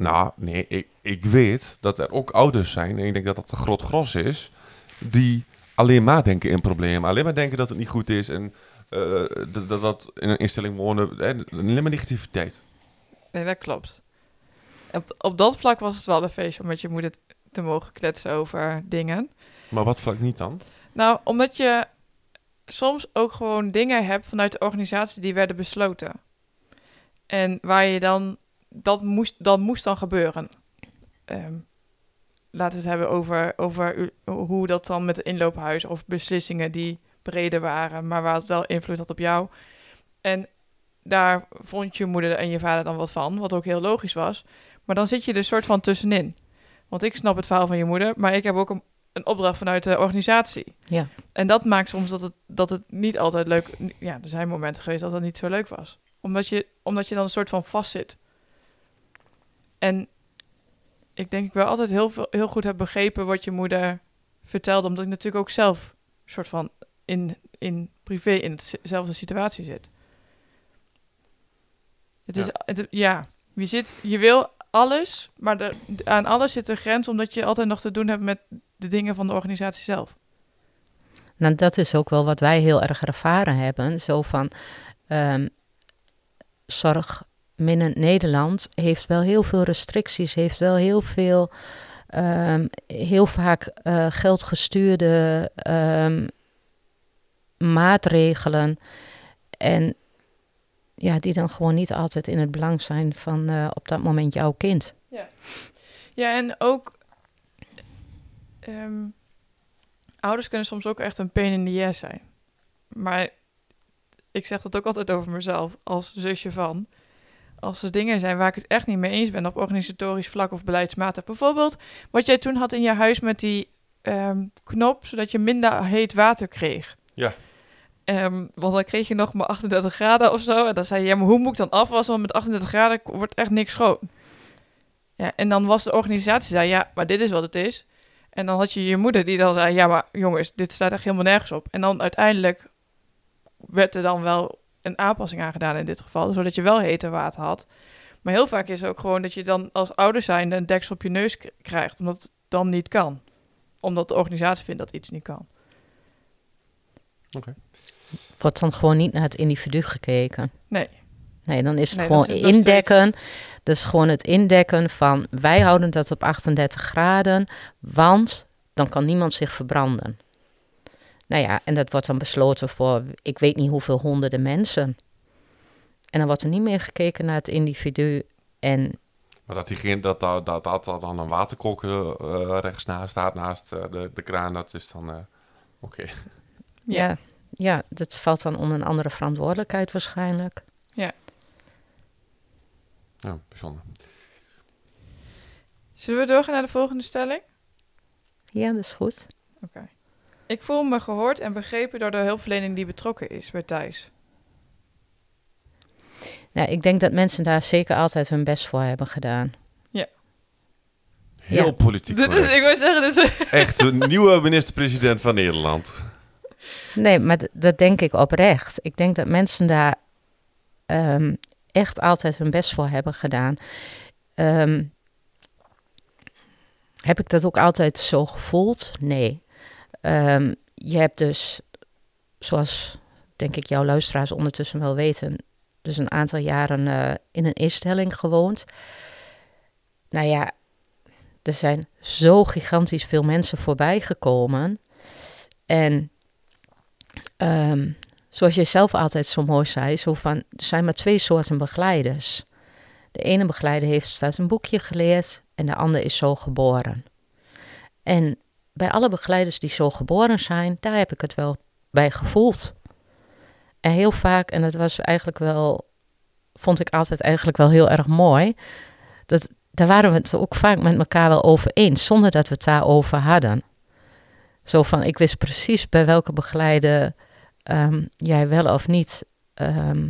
Nou, nee, ik, ik weet dat er ook ouders zijn... en ik denk dat dat een groot gros is... die alleen maar denken in problemen. Alleen maar denken dat het niet goed is... en eh, dat, dat dat in een instelling wonen... eh, alleen maar negativiteit. Nee, dat klopt. Op, op dat vlak was het wel een feestje om met je moeder te mogen kletsen over dingen. Maar wat vlak niet dan? Nou, omdat je soms ook gewoon dingen hebt vanuit de organisatie die werden besloten. En waar je dan, dat moest, dat moest dan gebeuren. Ehm, laten we het hebben over, over hoe dat dan met de inloophuis of beslissingen die breder waren, maar waar het wel invloed had op jou. En daar vond je moeder en je vader dan wat van, wat ook heel logisch was. Maar dan zit je er soort van tussenin. Want ik snap het verhaal van je moeder, maar ik heb ook een, een opdracht vanuit de organisatie. Ja. En dat maakt soms dat het, dat het niet altijd leuk... Ja, er zijn momenten geweest dat het niet zo leuk was. Omdat je, omdat je dan een soort van vastzit. En ik denk ik wel altijd heel, veel, heel goed heb begrepen wat je moeder vertelde. Omdat ik natuurlijk ook zelf soort van in, in privé in dezelfde situatie zit. Het is, Ja. het, ja, je, zit, je wil alles, maar de, aan alles zit een grens... omdat je altijd nog te doen hebt met de dingen van de organisatie zelf. Nou, dat is ook wel wat wij heel erg ervaren hebben. Zo van ehm zorg minnend Nederland heeft wel heel veel restricties, heeft wel heel veel, ehm, heel vaak eh, geldgestuurde ehm, maatregelen. En ja, die dan gewoon niet altijd in het belang zijn van eh, op dat moment jouw kind. Ja, en ook... ehm, ouders kunnen soms ook echt een pain in the ass zijn. Maar ik zeg dat ook altijd over mezelf, als zusje van... Als er dingen zijn waar ik het echt niet mee eens ben op organisatorisch vlak of beleidsmatig. Bijvoorbeeld wat jij toen had in je huis met die ehm, knop, zodat je minder heet water kreeg. Ja. Ehm, want dan kreeg je nog maar 38 graden of zo. En dan zei je, ja, maar hoe moet ik dan afwassen? Want met 38 graden wordt echt niks schoon. Ja, en dan was de organisatie, zei, ja, maar dit is wat het is. En En dan had je je moeder die dan zei, ja, maar jongens, dit staat echt helemaal nergens op. En dan uiteindelijk werd er dan wel een aanpassing aan gedaan in dit geval, zodat je wel heter water had. Maar heel vaak is het ook gewoon dat je dan als ouder zijnde een deksel op je neus krijgt, omdat het dan niet kan. Omdat de organisatie vindt dat iets niet kan. Wordt dan gewoon niet naar het individu gekeken. Nee. Nee, dan is het Nee, gewoon dat is nog indekken. Dat is gewoon het indekken van wij houden dat op 38 graden, want dan kan niemand zich verbranden. Nou ja, en dat wordt dan besloten voor ik weet niet hoeveel honderden mensen. En dan wordt er niet meer gekeken naar het individu. En Maar dat, diegene, dat, dat, dat, dat, dat dan een waterkolk eh, rechts naast staat, naast eh, de, de kraan, dat is dan... eh, Oké. Ja. ja. ja, dat valt dan onder een andere verantwoordelijkheid waarschijnlijk. Ja, bijzonder. Zullen we doorgaan naar de volgende stelling? Ja, dat is goed. Oké. Ik voel me gehoord en begrepen door de hulpverlening die betrokken is bij Thijs. Nou, ik denk dat mensen daar zeker altijd hun best voor hebben gedaan. Heel Ja. politiek Dit is, ik wil zeggen, dit is, Echt een nieuwe minister-president van Nederland. Nee, maar dat denk ik oprecht. Ik denk dat mensen daar ehm, echt altijd hun best voor hebben gedaan. Ehm, heb ik dat ook altijd zo gevoeld? Nee. Ehm, je hebt dus, zoals denk ik jouw luisteraars ondertussen wel weten, dus een aantal jaren eh, in een instelling gewoond. Nou ja, er zijn zo gigantisch veel mensen voorbij gekomen. En Ehm, zoals je zelf altijd zo mooi zei, zo van, er zijn maar twee soorten begeleiders. De ene begeleider heeft uit een boekje geleerd en de ander is zo geboren. En bij alle begeleiders die zo geboren zijn, daar heb ik het wel bij gevoeld. En heel vaak, en dat was eigenlijk wel, vond ik altijd eigenlijk wel heel erg mooi, dat, daar waren we het ook vaak met elkaar wel over eens, zonder dat we het daarover hadden. Zo van, ik wist precies bij welke begeleider ehm, jij wel of niet ehm,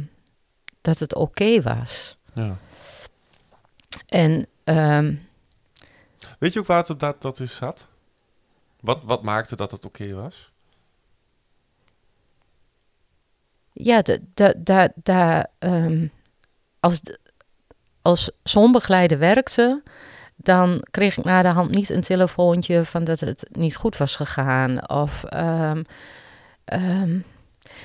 dat het oké was. Ja. En ehm, Weet je ook waar het op dat, dat is zat? Wat, wat maakte dat het oké was? ja, da, da, da, da, ehm, als, als zo'n begeleider werkte, dan kreeg ik na de hand niet een telefoontje van dat het niet goed was gegaan. Of ehm, ehm,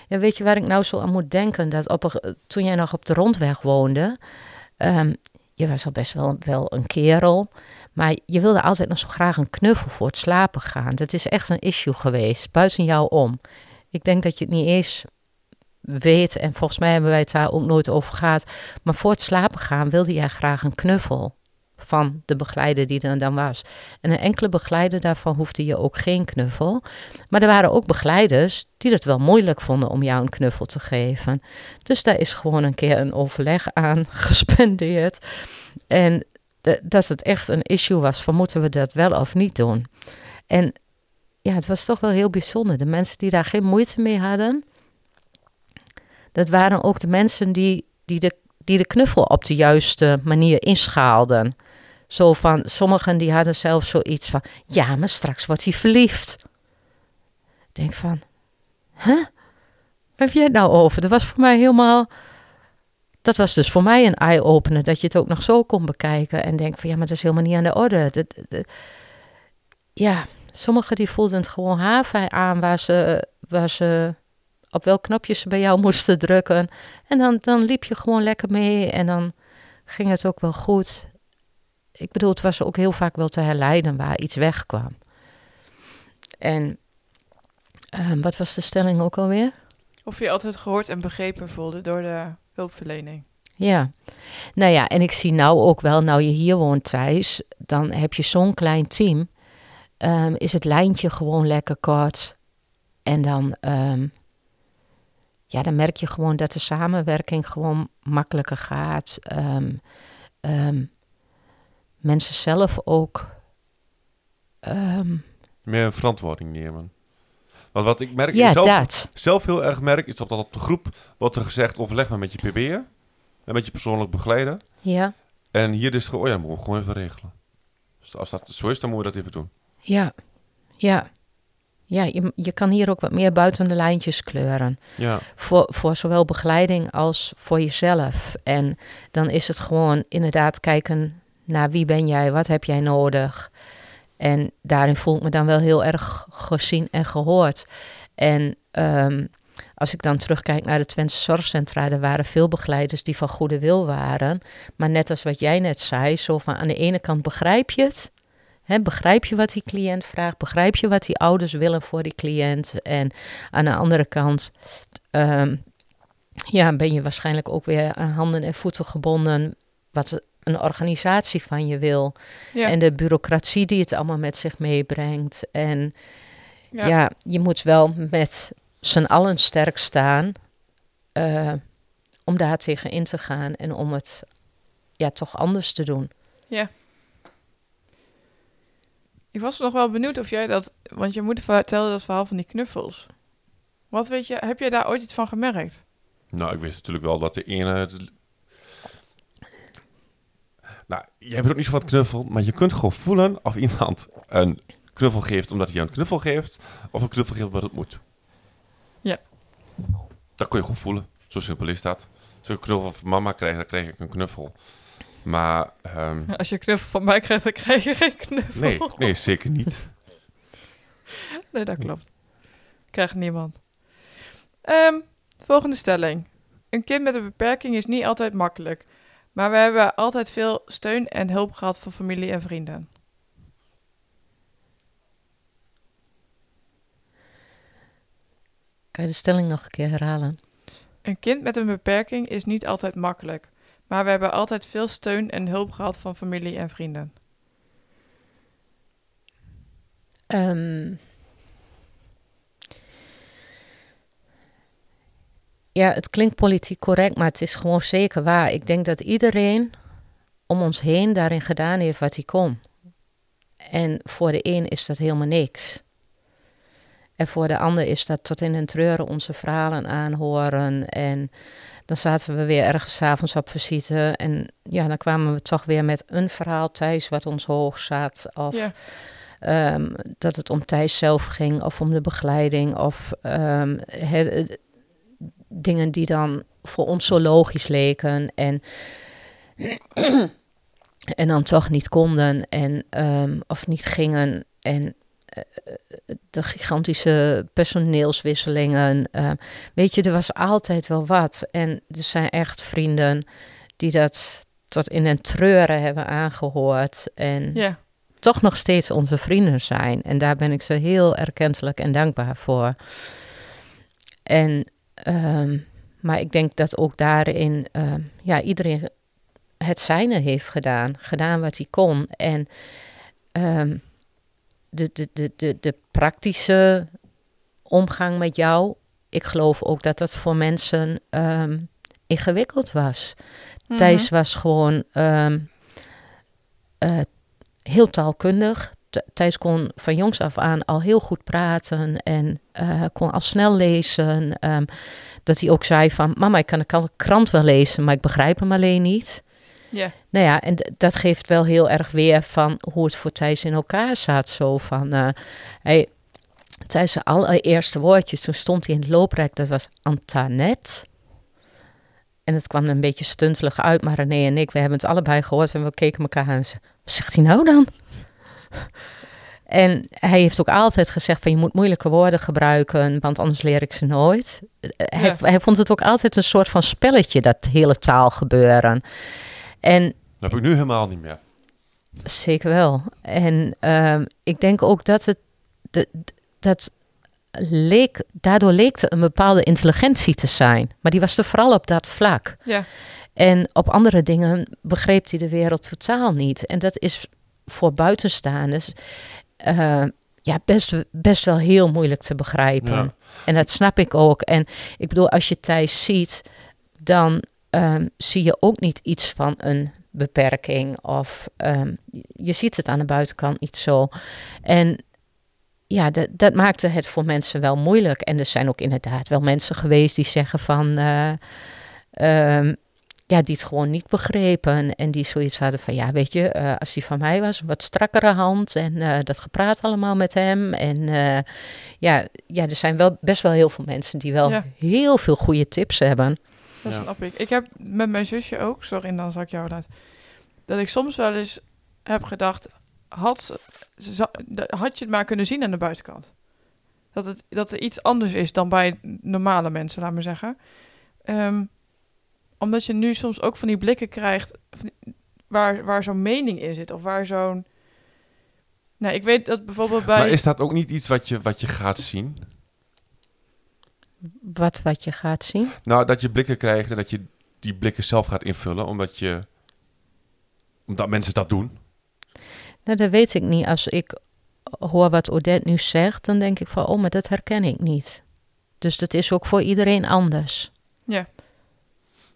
ja, weet je waar ik nou zo aan moet denken? Dat op toen jij nog op de rondweg woonde, ehm, je was al best wel, wel een kerel, maar je wilde altijd nog zo graag een knuffel voor het slapen gaan. Dat is echt een issue geweest, buiten jou om. Ik denk dat je het niet eens weet, en volgens mij hebben wij het daar ook nooit over gehad, maar voor het slapen gaan wilde jij graag een knuffel van de begeleider die er dan was. En een enkele begeleider daarvan hoefde je ook geen knuffel. Maar er waren ook begeleiders die het wel moeilijk vonden om jou een knuffel te geven. Dus daar is gewoon een keer een overleg aan gespendeerd. En dat het echt een issue was van moeten we dat wel of niet doen. En ja, het was toch wel heel bijzonder. De mensen die daar geen moeite mee hadden, dat waren ook de mensen die, die, de, die de knuffel op de juiste manier inschaalden. Zo van, sommigen die hadden zelfs zoiets van, ja, maar straks wordt hij verliefd. Ik denk van, huh? Waar heb jij het nou over? Dat was voor mij helemaal, dat was dus voor mij een eye-opener, dat je het ook nog zo kon bekijken en denk van, ja, maar dat is helemaal niet aan de orde. Ja, sommigen die voelden het gewoon haarfijn aan waar ze, waar ze, op welk knopje ze bij jou moesten drukken. En dan, dan liep je gewoon lekker mee en dan ging het ook wel goed. Ik bedoel, het was ook heel vaak wel te herleiden waar iets wegkwam. En ehm, wat was de stelling ook alweer? Of je altijd gehoord en begrepen voelde door de hulpverlening. Ja, nou ja, en ik zie nou ook wel, nou je hier woont Thijs, dan heb je zo'n klein team. Ehm, is het lijntje gewoon lekker kort. En dan, ehm, ja, dan merk je gewoon dat de samenwerking gewoon makkelijker gaat. Ehm, ehm, mensen zelf ook. ehm, Meer verantwoording nemen. Want wat ik merk, ja, zelf, dat. zelf heel erg merk, is dat op de groep wordt er gezegd, overleg maar met je PB'er. En met je persoonlijk begeleider. Ja, En hier is het gewoon, oh ja, dat moeten we gewoon even regelen. Dus als dat zo is, dan moeten we dat even doen. ja. Ja, ja je, je kan hier ook wat meer buiten de lijntjes kleuren. Ja, Voor, voor zowel begeleiding als voor jezelf. En dan is het gewoon inderdaad kijken naar wie ben jij, wat heb jij nodig. En daarin voel ik me dan wel heel erg gezien en gehoord. En ehm, als ik dan terugkijk naar de Twentse zorgcentra, er waren veel begeleiders die van goede wil waren. Maar net als wat jij net zei, zo van aan de ene kant begrijp je het. Begrijp je wat die cliënt vraagt? Begrijp je wat die ouders willen voor die cliënt? En aan de andere kant ehm, ja, ben je waarschijnlijk ook weer aan handen en voeten gebonden wat een organisatie van je wil. Ja. En de bureaucratie die het allemaal met zich meebrengt. En ja. ja. je moet wel met z'n allen sterk staan eh, om daar tegen in te gaan en om het ja, toch anders te doen. Ik was nog wel benieuwd of jij dat... Want je moeder vertelde dat verhaal van die knuffels. Wat weet je... Heb jij daar ooit iets van gemerkt? nou, ik wist natuurlijk wel dat de ene... jij ook niet zo wat knuffel, maar je kunt gewoon voelen of iemand een knuffel geeft omdat hij jou een knuffel geeft, of een knuffel geeft omdat het moet. Ja. Dat kun je gewoon voelen. Zo simpel is dat. Als ik een knuffel van mama krijg, dan krijg ik een knuffel. Maar, ehm, Als je een knuffel van mij krijgt, dan krijg je geen knuffel. nee, nee, zeker niet. Nee, dat klopt. Krijgt niemand. Ehm, volgende stelling. Een kind met een beperking is niet altijd makkelijk. Maar we hebben altijd veel steun en hulp gehad van familie en vrienden. Kan je de stelling nog een keer herhalen? Een kind met een beperking is niet altijd makkelijk. Maar we hebben altijd veel steun en hulp gehad van familie en vrienden. Ehm, ja, het klinkt politiek correct, maar het is gewoon zeker waar. Ik denk dat iedereen om ons heen daarin gedaan heeft wat hij kon. En voor de een is dat helemaal niks. En voor de ander is dat tot in een treuren onze verhalen aanhoren. En dan zaten we weer ergens avonds op visite. En ja, dan kwamen we toch weer met een verhaal thuis wat ons hoog zat. Of Ja, Ehm, dat het om Thijs zelf ging of om de begeleiding of ehm, het- dingen die dan voor ons zo logisch leken en, en dan toch niet konden en, ehm, of niet gingen. En eh, de gigantische personeelswisselingen. ehm, weet je, er was altijd wel wat. En er zijn echt vrienden die dat tot in een treuren hebben aangehoord. En toch nog steeds onze vrienden zijn. En daar ben ik ze heel erkentelijk en dankbaar voor. En, ehm, maar ik denk dat ook daarin ehm, ja, iedereen het zijne heeft gedaan. Gedaan wat hij kon. En ehm, de, de, de, de, de praktische omgang met jou. Ik geloof ook dat dat voor mensen ehm, ingewikkeld was. Mhm. Thijs was gewoon ehm, eh, heel taalkundig. Th- Thijs kon van jongs af aan al heel goed praten en eh, kon al snel lezen. Ehm, dat hij ook zei van, mama, ik kan de krant wel lezen, maar ik begrijp hem alleen niet. ja, Nou ja, en dat geeft wel heel erg weer van hoe het voor Thijs in elkaar zat. Zo van, eh hij, Thijs zijn allereerste woordjes, toen stond hij in het looprek, dat was Antanet. En het kwam een beetje stuntelig uit, maar René en ik, we hebben het allebei gehoord en we keken elkaar aan en wat zegt hij nou dan? En hij heeft ook altijd gezegd van je moet moeilijke woorden gebruiken, want anders leer ik ze nooit. Eh, Hij, Ja. hij vond het ook altijd een soort van spelletje, dat hele taalgebeuren. En Dat heb ik nu helemaal niet meer. Zeker wel. En ehm, ik denk ook dat het dat leek, daardoor leek er een bepaalde intelligentie te zijn. Maar die was er vooral op dat vlak. ja, En op andere dingen begreep hij de wereld totaal niet. En dat is voor buitenstaanders eh, ja, best, best wel heel moeilijk te begrijpen. Ja. En dat snap ik ook. En ik bedoel, als je Thijs ziet, dan ehm, zie je ook niet iets van een beperking. Of ehm, je ziet het aan de buitenkant niet zo. En ja, dat, dat maakte het voor mensen wel moeilijk. En er zijn ook inderdaad wel mensen geweest die zeggen van... eh, ehm, ja, die het gewoon niet begrepen. En die zoiets hadden van, ja, weet je, eh, als die van mij was, een wat strakkere hand. En eh, dat gepraat allemaal met hem. En eh, ja, ja, er zijn wel best wel heel veel mensen die wel Ja. heel veel goede tips hebben. Dat Ja. snap ik. Ik heb met mijn zusje ook, sorry, dan zal ik jou laten. Dat ik soms wel eens heb gedacht, had, had je het maar kunnen zien aan de buitenkant. Dat, het, dat er iets anders is dan bij normale mensen, laat maar zeggen. Ehm, omdat je nu soms ook van die blikken krijgt waar, waar zo'n mening in zit. Of waar zo'n... Nou, ik weet dat bijvoorbeeld bij... Maar is dat ook niet iets wat je, wat je gaat zien? Wat, wat je gaat zien. Nou, dat je blikken krijgt en dat je die blikken zelf gaat invullen, omdat je... Omdat mensen dat doen. Nou, dat weet ik niet. Als ik hoor wat Odette nu zegt, dan denk ik van, oh, maar dat herken ik niet. Dus dat is ook voor iedereen anders. Ja.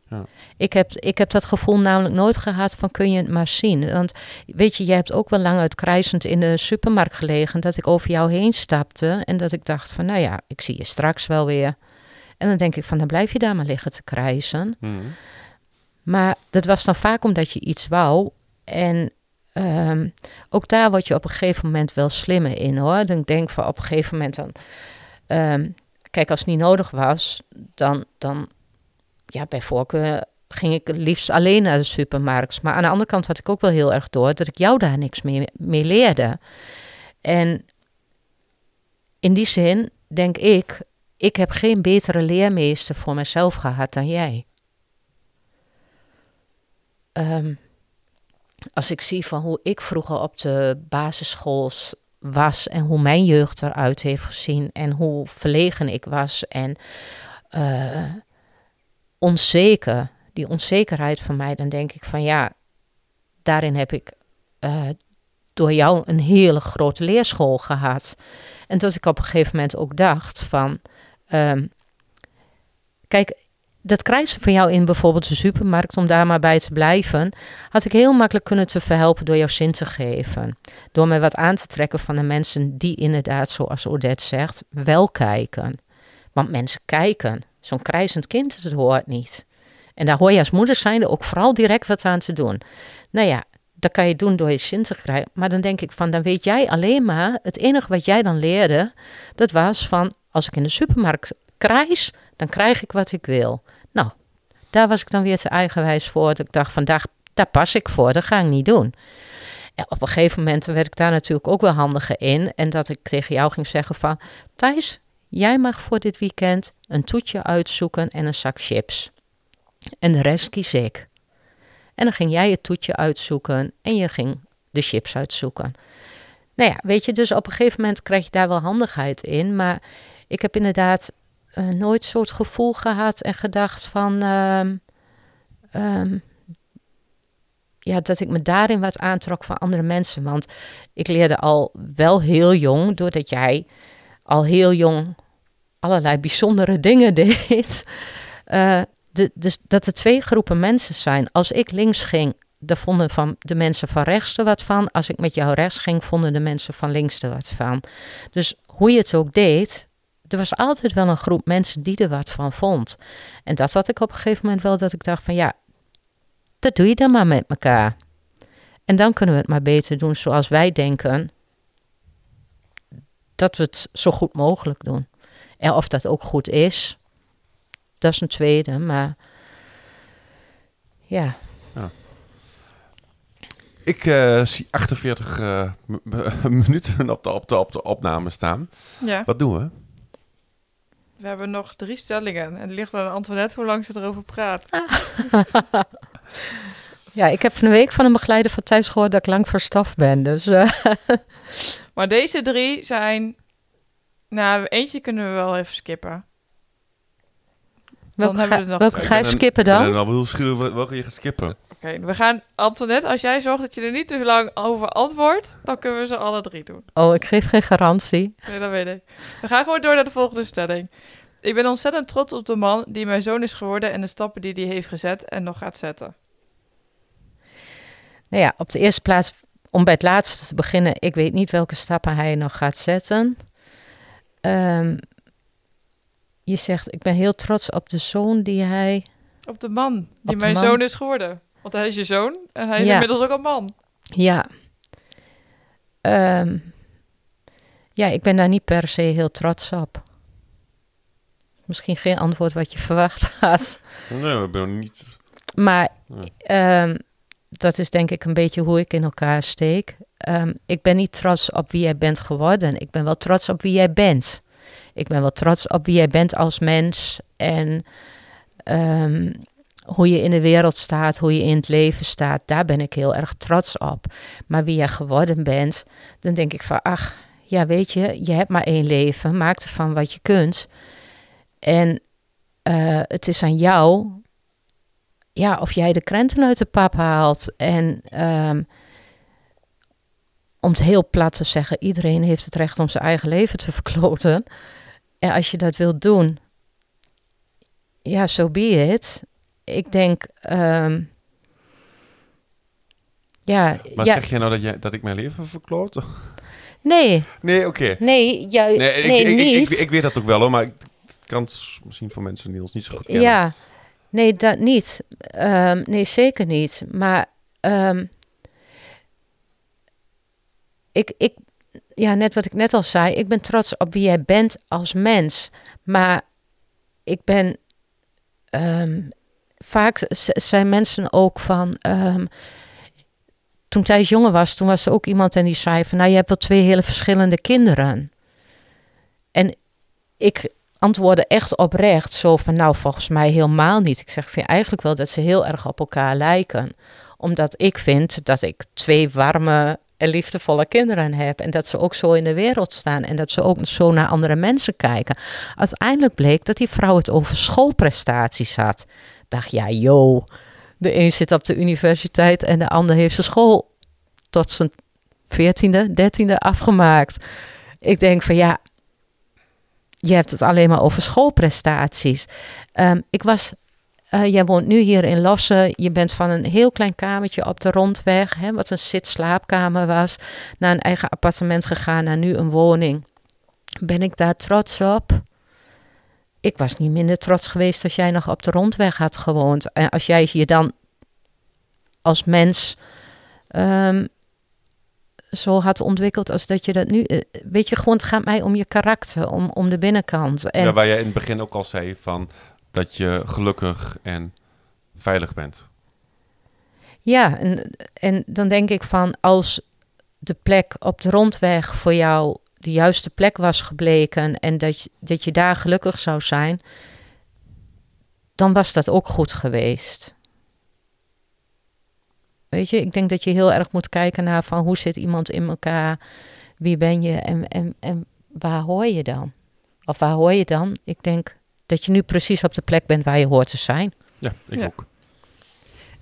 Ja. Ik heb, ik heb dat gevoel namelijk nooit gehad van kun je het maar zien. Want weet je, je hebt ook wel lang uitkrijzend in de supermarkt gelegen dat ik over jou heen stapte en dat ik dacht van, nou ja, ik zie je straks wel weer. En dan denk ik van, dan blijf je daar maar liggen te krijzen. Mhm. Maar dat was dan vaak omdat je iets wou. En ehm, ook daar word je op een gegeven moment wel slimmer in hoor. Dan denk ik van op een gegeven moment dan. ehm, kijk, als het niet nodig was, dan, dan ja, bij voorkeur ging ik liefst alleen naar de supermarkt. Maar aan de andere kant had ik ook wel heel erg door dat ik jou daar niks meer mee leerde. En in die zin denk ik, ik heb geen betere leermeester voor mezelf gehad dan jij. Ehm, als ik zie van hoe ik vroeger op de basisschool s- was en hoe mijn jeugd eruit heeft gezien en hoe verlegen ik was en eh, onzeker, die onzekerheid van mij, dan denk ik van ja, daarin heb ik eh, door jou een hele grote leerschool gehad. En dat ik op een gegeven moment ook dacht van, ehm, kijk, dat krijgen van jou in bijvoorbeeld de supermarkt, om daar maar bij te blijven, had ik heel makkelijk kunnen te verhelpen door jou zin te geven. Door me wat aan te trekken van de mensen die inderdaad, zoals Odette zegt, wel kijken. Want mensen kijken. Zo'n krijzend kind, dat hoort niet. En daar hoor je als moeder zijnde ook vooral direct wat aan te doen. Nou ja, dat kan je doen door je zin te krijgen. Maar dan denk ik van, dan weet jij alleen maar, het enige wat jij dan leerde, dat was van, als ik in de supermarkt krijs, dan krijg ik wat ik wil. Nou, daar was ik dan weer te eigenwijs voor. Dat ik dacht, vandaag, daar pas ik voor, dat ga ik niet doen. Ja, op een gegeven moment werd ik daar natuurlijk ook wel handiger in. En dat ik tegen jou ging zeggen van, Thijs, jij mag voor dit weekend een toetje uitzoeken en een zak chips. En de rest kies ik. En dan ging jij het toetje uitzoeken en je ging de chips uitzoeken. Nou ja, weet je, dus op een gegeven moment krijg je daar wel handigheid in. Maar ik heb inderdaad eh, nooit het gevoel gehad en gedacht van... ehm, ehm, ja, dat ik me daarin wat aantrok van andere mensen. Want ik leerde al wel heel jong, doordat jij al heel jong allerlei bijzondere dingen deed. eh, de, dus dat er twee groepen mensen zijn. Als ik links ging, daar vonden van de mensen van rechts er wat van. Als ik met jou rechts ging, vonden de mensen van links er wat van. Dus hoe je het ook deed, er was altijd wel een groep mensen die er wat van vond. En dat had ik op een gegeven moment wel, dat ik dacht van ja, dat doe je dan maar met elkaar. En dan kunnen we het maar beter doen zoals wij denken dat we het zo goed mogelijk doen. En of dat ook goed is, dat is een tweede, maar ja. Ik eh, zie 48 eh, minuten op de, op, de, op de opname staan. Ja, Wat doen we? we hebben nog drie stellingen. En het ligt aan Antoinette hoe lang ze erover praat. Ja, ik heb van de week van een begeleider van Thijs gehoord dat ik lang verstaf ben. Dus eh, Maar deze drie zijn... Nou, eentje kunnen we wel even skippen. welke, hebben we er nog welke ga je Ik ben- skippen Ik ben dan? wel schreeuwen wel- welke je gaat skippen. Oké, we gaan... Antoinette, als jij zorgt dat je er niet te lang over antwoordt... dan kunnen we ze alle drie doen. Oh, ik geef geen garantie. Nee, dat weet ik. We gaan gewoon door naar de volgende stelling. Ik ben ontzettend trots op de man die mijn zoon is geworden... en de stappen die hij heeft gezet en nog gaat zetten. Nou ja, op de eerste plaats, om bij het laatste te beginnen, ik weet niet welke stappen hij nog gaat zetten. Ehm, je zegt, ik ben heel trots op de zoon die hij Op de man die mijn man. zoon is geworden. Want hij is je zoon en hij is Ja. inmiddels ook een man. Ja. Ehm, ja, ik ben daar niet per se heel trots op. Misschien geen antwoord wat je verwacht had. Nee, we hebben niet... Maar ehm, dat is denk ik een beetje hoe ik in elkaar steek. Ehm, ik ben niet trots op wie jij bent geworden. Ik ben wel trots op wie jij bent. Ik ben wel trots op wie jij bent als mens. En ehm, hoe je in de wereld staat, hoe je in het leven staat. Daar ben ik heel erg trots op. Maar wie jij geworden bent, dan denk ik van... Ach, ja weet je, je hebt maar één leven. Maak ervan wat je kunt. En eh, het is aan jou ja, of jij de krenten uit de pap haalt. En ehm, om het heel plat te zeggen, iedereen heeft het recht om zijn eigen leven te verkloten. En als je dat wilt doen, ja, zo so be it. Ik denk, ehm, ja, Maar ja, zeg jij nou dat, jij, dat ik mijn leven verkloot? nee, Nee, oké. nee, Nee, ik, nee, ik, ik, niet. ik, ik weet dat ook wel hoor, maar ik, het kan het misschien voor mensen die ons niet zo goed kennen. Ja, nee, dat niet. Ehm, nee, zeker niet. Maar ehm, ik, ik, ja, net wat ik net al zei, ik ben trots op wie jij bent als mens. Maar ik ben ehm, vaak zijn mensen ook van. toen Thijs jonger was, toen was er ook iemand en die zei van, nou, je hebt wel twee hele verschillende kinderen. En ik antwoordde echt oprecht zo van, nou, volgens mij helemaal niet. Ik zeg, vind eigenlijk wel dat ze heel erg op elkaar lijken. Omdat ik vind dat ik twee warme en liefdevolle kinderen heb. En dat ze ook zo in de wereld staan. En dat ze ook zo naar andere mensen kijken. Uiteindelijk bleek dat die vrouw het over schoolprestaties had. Ik dacht, ja, joh. De een zit op de universiteit en de ander heeft zijn school tot zijn veertiende, dertiende afgemaakt. Ik denk van ja, je hebt het alleen maar over schoolprestaties. Ehm, ik was, eh, jij woont nu hier in Lossen. Je bent van een heel klein kamertje op de rondweg, hè, wat een zit-slaapkamer was, naar een eigen appartement gegaan, naar nu een woning. Ben ik daar trots op? Ik was niet minder trots geweest als jij nog op de rondweg had gewoond. En als jij je dan als mens ehm, zo had ontwikkeld als dat je dat nu... eh, Weet je, gewoon het gaat mij om je karakter, om, om de binnenkant. En Ja, waar jij in het begin ook al zei van dat je gelukkig en veilig bent. Ja, en, en dan denk ik van als de plek op de rondweg voor jou de juiste plek was gebleken en dat je, dat je daar gelukkig zou zijn, dan was dat ook goed geweest. Weet je, ik denk dat je heel erg moet kijken naar van hoe zit iemand in elkaar, wie ben je en, en, en waar hoor je dan? Of waar hoor je dan? Ik denk dat je nu precies op de plek bent waar je hoort te zijn. Ja, ik Ja. ook.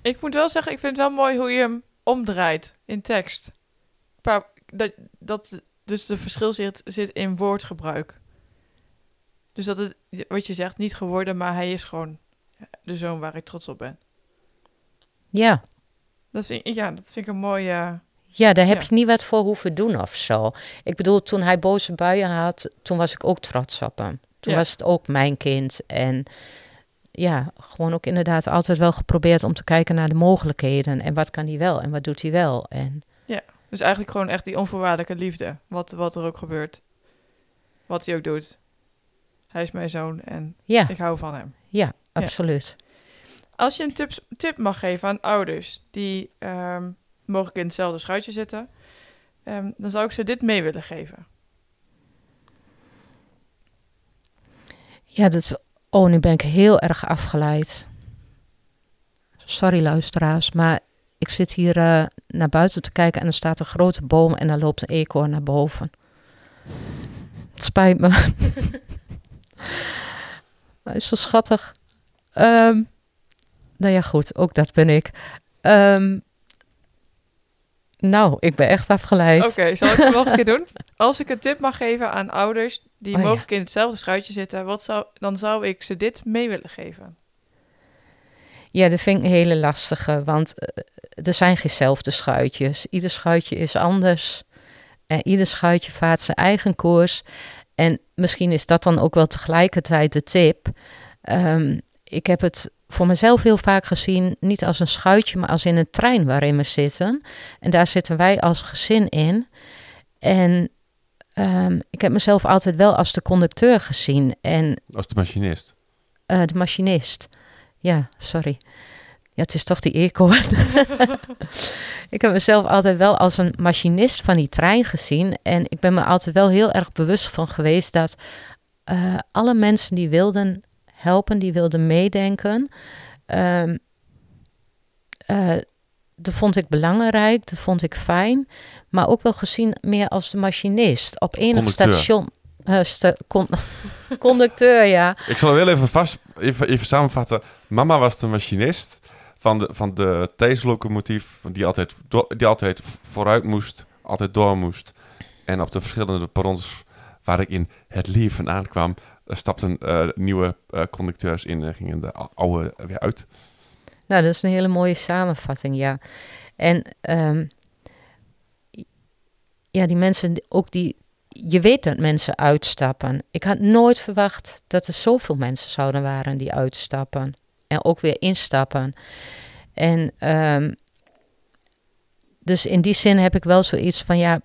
Ik moet wel zeggen, ik vind het wel mooi hoe je hem omdraait in tekst. Dat, dat dus de verschil zit, zit in woordgebruik. Dus dat het, wat je zegt, niet geworden, maar hij is gewoon de zoon waar ik trots op ben. Ja. Dat vind, ik- ja, dat vind ik een mooie... Ja, daar heb Ja. je niet wat voor hoeven doen of zo. Ik bedoel, toen hij boze buien had, toen was ik ook trots op hem. Toen Ja. was het ook mijn kind. En ja, gewoon ook inderdaad altijd wel geprobeerd om te kijken naar de mogelijkheden. En wat kan hij wel en wat doet hij wel. En Dus eigenlijk gewoon echt die onvoorwaardelijke liefde. Wat, wat er ook gebeurt. Wat hij ook doet. Hij is mijn zoon en ja, ik hou van hem. ja, absoluut. Als je een tip, tip mag geven aan ouders die ehm, mogelijk in hetzelfde schuitje zitten, ehm, dan zou ik ze dit mee willen geven. Ja, dat, oh, nu ben ik heel erg afgeleid. Sorry luisteraars, maar ik zit hier eh, naar buiten te kijken en er staat een grote boom en daar loopt een eekhoorn naar boven. Het spijt me. Hij is zo schattig. Ehm, nou ja, goed, ook dat ben ik. Ehm, nou, ik ben echt afgeleid. Oké, zal ik het nog een keer doen? Als ik een tip mag geven aan ouders die Oh, ja. mogelijk in hetzelfde schuitje zitten, wat zou, dan zou ik ze dit mee willen geven. Ja, dat vind ik een hele lastige, want eh, er zijn gezelfde schuitjes. Ieder schuitje is anders. En ieder schuitje vaart zijn eigen koers. En misschien is dat dan ook wel tegelijkertijd de tip. Ehm, ik heb het voor mezelf heel vaak gezien niet als een schuitje, maar als in een trein waarin we zitten. En daar zitten wij als gezin in. En ehm, ik heb mezelf altijd wel als de conducteur gezien en Als de machinist. eh, de machinist. Ja, sorry. Ja, het is toch die eco. ik heb mezelf altijd wel als een machinist van die trein gezien. En ik ben me altijd wel heel erg bewust van geweest dat eh, alle mensen die wilden helpen, die wilden meedenken. eh, dat vond ik belangrijk, dat vond ik fijn. Maar ook wel gezien meer als de machinist. Op enig Conducteur. station. eh, sta- con- conducteur, ja. Ik zal heel even, vast, even, even samenvatten. Mama was de machinist van de, van de Thees-locomotief... die altijd, do- die altijd vooruit moest, altijd door moest. En op de verschillende perrons waar ik in het leven aankwam... er stapten eh, nieuwe eh, conducteurs in en gingen de ou- oude weer uit. Nou, dat is een hele mooie samenvatting, ja. En ehm, ja, die mensen, ook die, je weet dat mensen uitstappen. Ik had nooit verwacht dat er zoveel mensen zouden waren die uitstappen en ook weer instappen. En ehm, dus in die zin heb ik wel zoiets van, ja,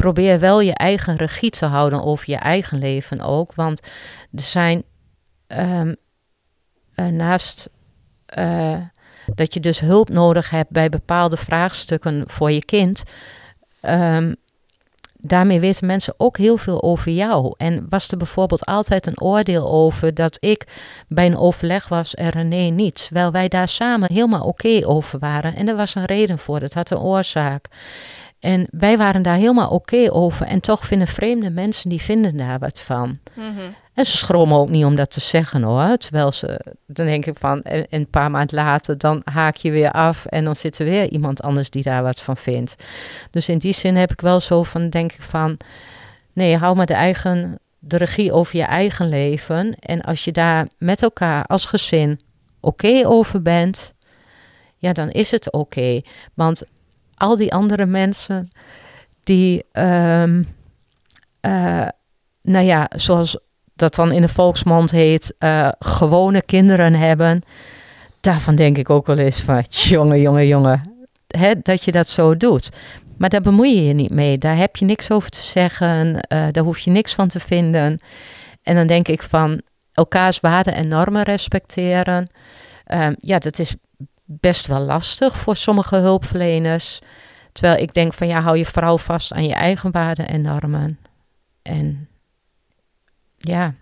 probeer wel je eigen regie te houden over je eigen leven ook. Want er zijn ehm, eh, naast eh, dat je dus hulp nodig hebt bij bepaalde vraagstukken voor je kind. ehm, daarmee weten mensen ook heel veel over jou. En was er bijvoorbeeld altijd een oordeel over dat ik bij een overleg was en René niet. Terwijl wij daar samen helemaal oké over waren. En er was een reden voor, dat had een oorzaak. En wij waren daar helemaal oké over. En toch vinden vreemde mensen, die vinden daar wat van. En ze schromen ook niet om dat te zeggen hoor. Terwijl ze, dan denk ik van, en, en een paar maanden later, dan haak je weer af en dan zit er weer iemand anders die daar wat van vindt. Dus in die zin heb ik wel zo van, denk ik van, nee, hou maar de eigen, de regie over je eigen leven. En als je daar met elkaar als gezin oké over bent, ja, dan is het oké. Want al die andere mensen die, eh, nou ja, zoals dat dan in de volksmond heet, eh, gewone kinderen hebben. Daarvan denk ik ook wel eens van, jongen, jongen, jongen, hè, dat je dat zo doet. Maar daar bemoei je je niet mee. Daar heb je niks over te zeggen. eh, daar hoef je niks van te vinden. En dan denk ik van elkaars waarden en normen respecteren. Ehm, ja, dat is best wel lastig voor sommige hulpverleners. Terwijl ik denk van ja, hou je vrouw vast aan je eigen waarden en normen. En ja,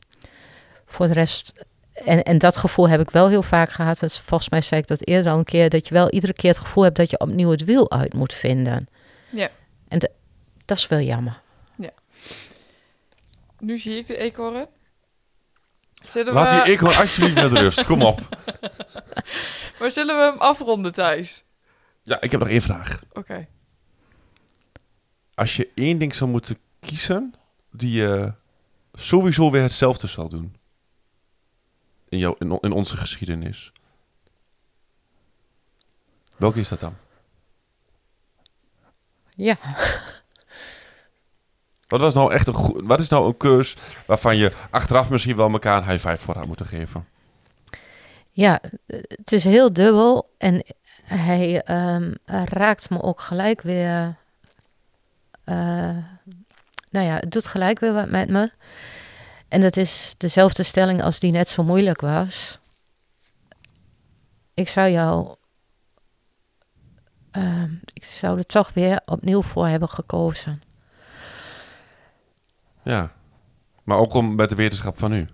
voor de rest. En, en dat gevoel heb ik wel heel vaak gehad. Dat volgens mij zei ik dat eerder al een keer. Dat je wel iedere keer het gevoel hebt dat je opnieuw het wiel uit moet vinden. Ja. En dat is wel jammer. Nu zie ik de eekhoorn. Zullen Laat we, die ik gewoon alsjeblieft met rust. Kom op. Maar zullen we hem afronden, Thijs? Ja, ik heb nog één vraag. Oké. Als je één ding zou moeten kiezen... die je sowieso weer hetzelfde zal doen... in, jou, in, on- in onze geschiedenis... Welke is dat dan? Ja. Wat, was nou echt een wat is nou een keus waarvan je achteraf misschien wel elkaar een high five voor had moeten geven? Ja, het is heel dubbel. En hij ehm, raakt me ook gelijk weer. eh, nou ja, het doet gelijk weer wat met me. En dat is dezelfde stelling als die net zo moeilijk was. Ik zou jou. ehm, ik zou er toch weer opnieuw voor hebben gekozen. Ja. Maar ook om met de wetenschap van nu.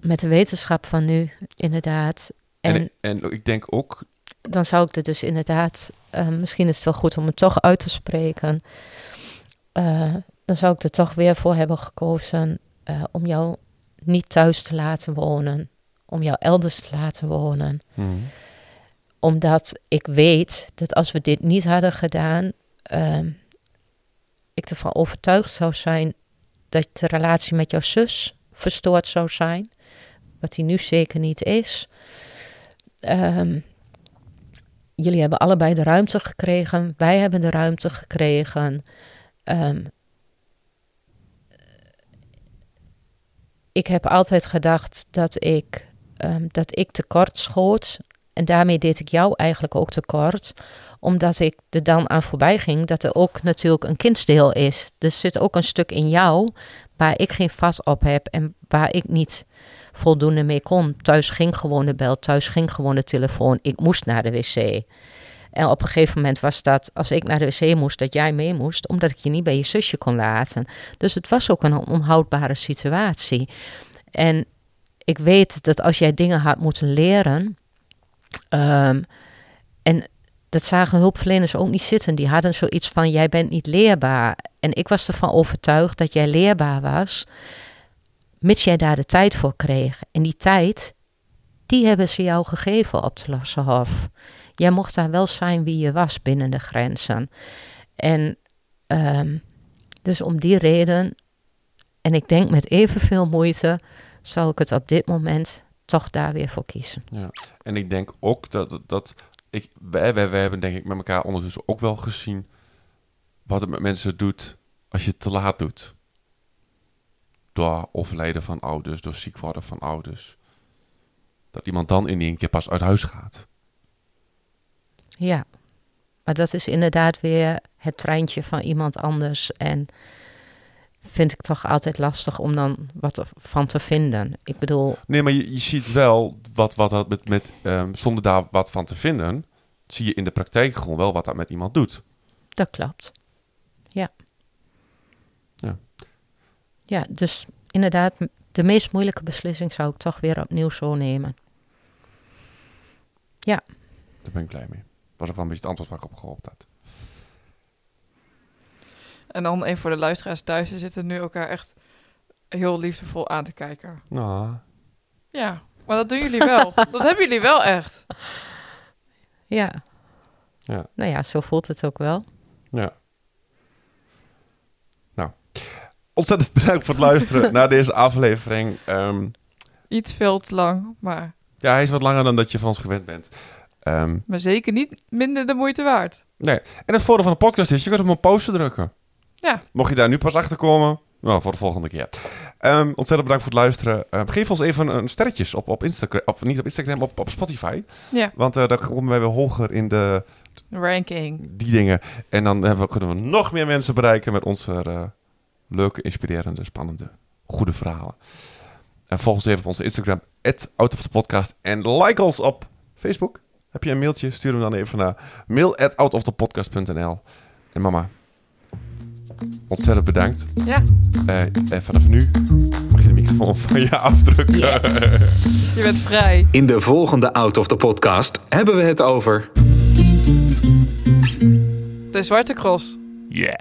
Met de wetenschap van nu, inderdaad. En, En, en, ik denk ook, dan zou ik er dus inderdaad, eh, misschien is het wel goed om het toch uit te spreken. Eh, dan zou ik er toch weer voor hebben gekozen eh, om jou niet thuis te laten wonen, om jou elders te laten wonen. hmm, Omdat ik weet dat als we dit niet hadden gedaan, ik ervan overtuigd zou zijn dat de relatie met jouw zus verstoord zou zijn. Wat die nu zeker niet is. Ehm, jullie hebben allebei de ruimte gekregen. Wij hebben de ruimte gekregen. Ehm, ik heb altijd gedacht dat ik ehm, dat ik tekort schoot. En daarmee deed ik jou eigenlijk ook tekort. Omdat ik er dan aan voorbij ging dat er ook natuurlijk een kindsdeel is. Er zit ook een stuk in jou waar ik geen vast op heb en waar ik niet voldoende mee kon. Thuis ging gewoon de bel, thuis ging gewoon de telefoon. Ik moest naar de wc. En op een gegeven moment was dat, als ik naar de wc moest, dat jij mee moest, omdat ik je niet bij je zusje kon laten. Dus het was ook een onhoudbare situatie. En ik weet dat als jij dingen had moeten leren, ehm, en dat zagen hulpverleners ook niet zitten. Die hadden zoiets van: jij bent niet leerbaar. En ik was ervan overtuigd dat jij leerbaar was, mits jij daar de tijd voor kreeg. En die tijd, die hebben ze jou gegeven op de Lassenhof. Jij mocht daar wel zijn wie je was binnen de grenzen. En ehm, dus om die reden, en ik denk met evenveel moeite, zou ik het op dit moment toch daar weer voor kiezen. Ja. En ik denk ook dat, dat ik, wij, wij, wij hebben denk ik met elkaar ondertussen ook wel gezien wat het met mensen doet als je het te laat doet. Door overlijden van ouders, door ziek worden van ouders. Dat iemand dan in één keer pas uit huis gaat. Ja, maar dat is inderdaad weer het treintje van iemand anders. En vind ik toch altijd lastig om dan wat van te vinden. Ik bedoel... Nee, maar je, je ziet wel wat, wat dat met, met um, zonder daar wat van te vinden, zie je in de praktijk gewoon wel wat dat met iemand doet. Dat klopt. Ja. Ja. Ja, dus inderdaad, de meest moeilijke beslissing zou ik toch weer opnieuw zo nemen. Ja. Daar ben ik blij mee. Was ook wel een beetje het antwoord waar ik op gehoopt had. En dan even voor de luisteraars thuis. Ze zitten nu elkaar echt heel liefdevol aan te kijken. Nou, Ja, maar dat doen jullie wel. dat hebben jullie wel echt. Ja. Ja. Nou ja, zo voelt het ook wel. ja. Nou, ontzettend bedankt voor het luisteren naar deze aflevering. Ehm, Iets veel te lang, maar, ja, hij is wat langer dan dat je van ons gewend bent. Ehm, maar zeker niet minder de moeite waard. nee. En het voordeel van de podcast is, je kunt hem op pauze drukken. Ja. Mocht je daar nu pas achter komen, nou, voor de volgende keer. Ehm, ontzettend bedankt voor het luisteren. Ehm, geef ons even een sterretjes op, op Instagram, of niet op Instagram, op, op Spotify. Ja, Want eh daar komen wij weer hoger in de, ranking. die dingen. En dan hebben kunnen we nog meer mensen bereiken met onze eh, leuke, inspirerende, spannende, goede verhalen. En volg ons even op onze Instagram, Out of the Podcast. En like ons op Facebook. Heb je een mailtje? Stuur hem dan even naar mail at. En mama, ontzettend bedankt. Ja, Eh, en vanaf nu mag je de microfoon van je afdrukken. je bent vrij. In de volgende Out of the Podcast hebben we het over... De Zwarte Cross. Yeah.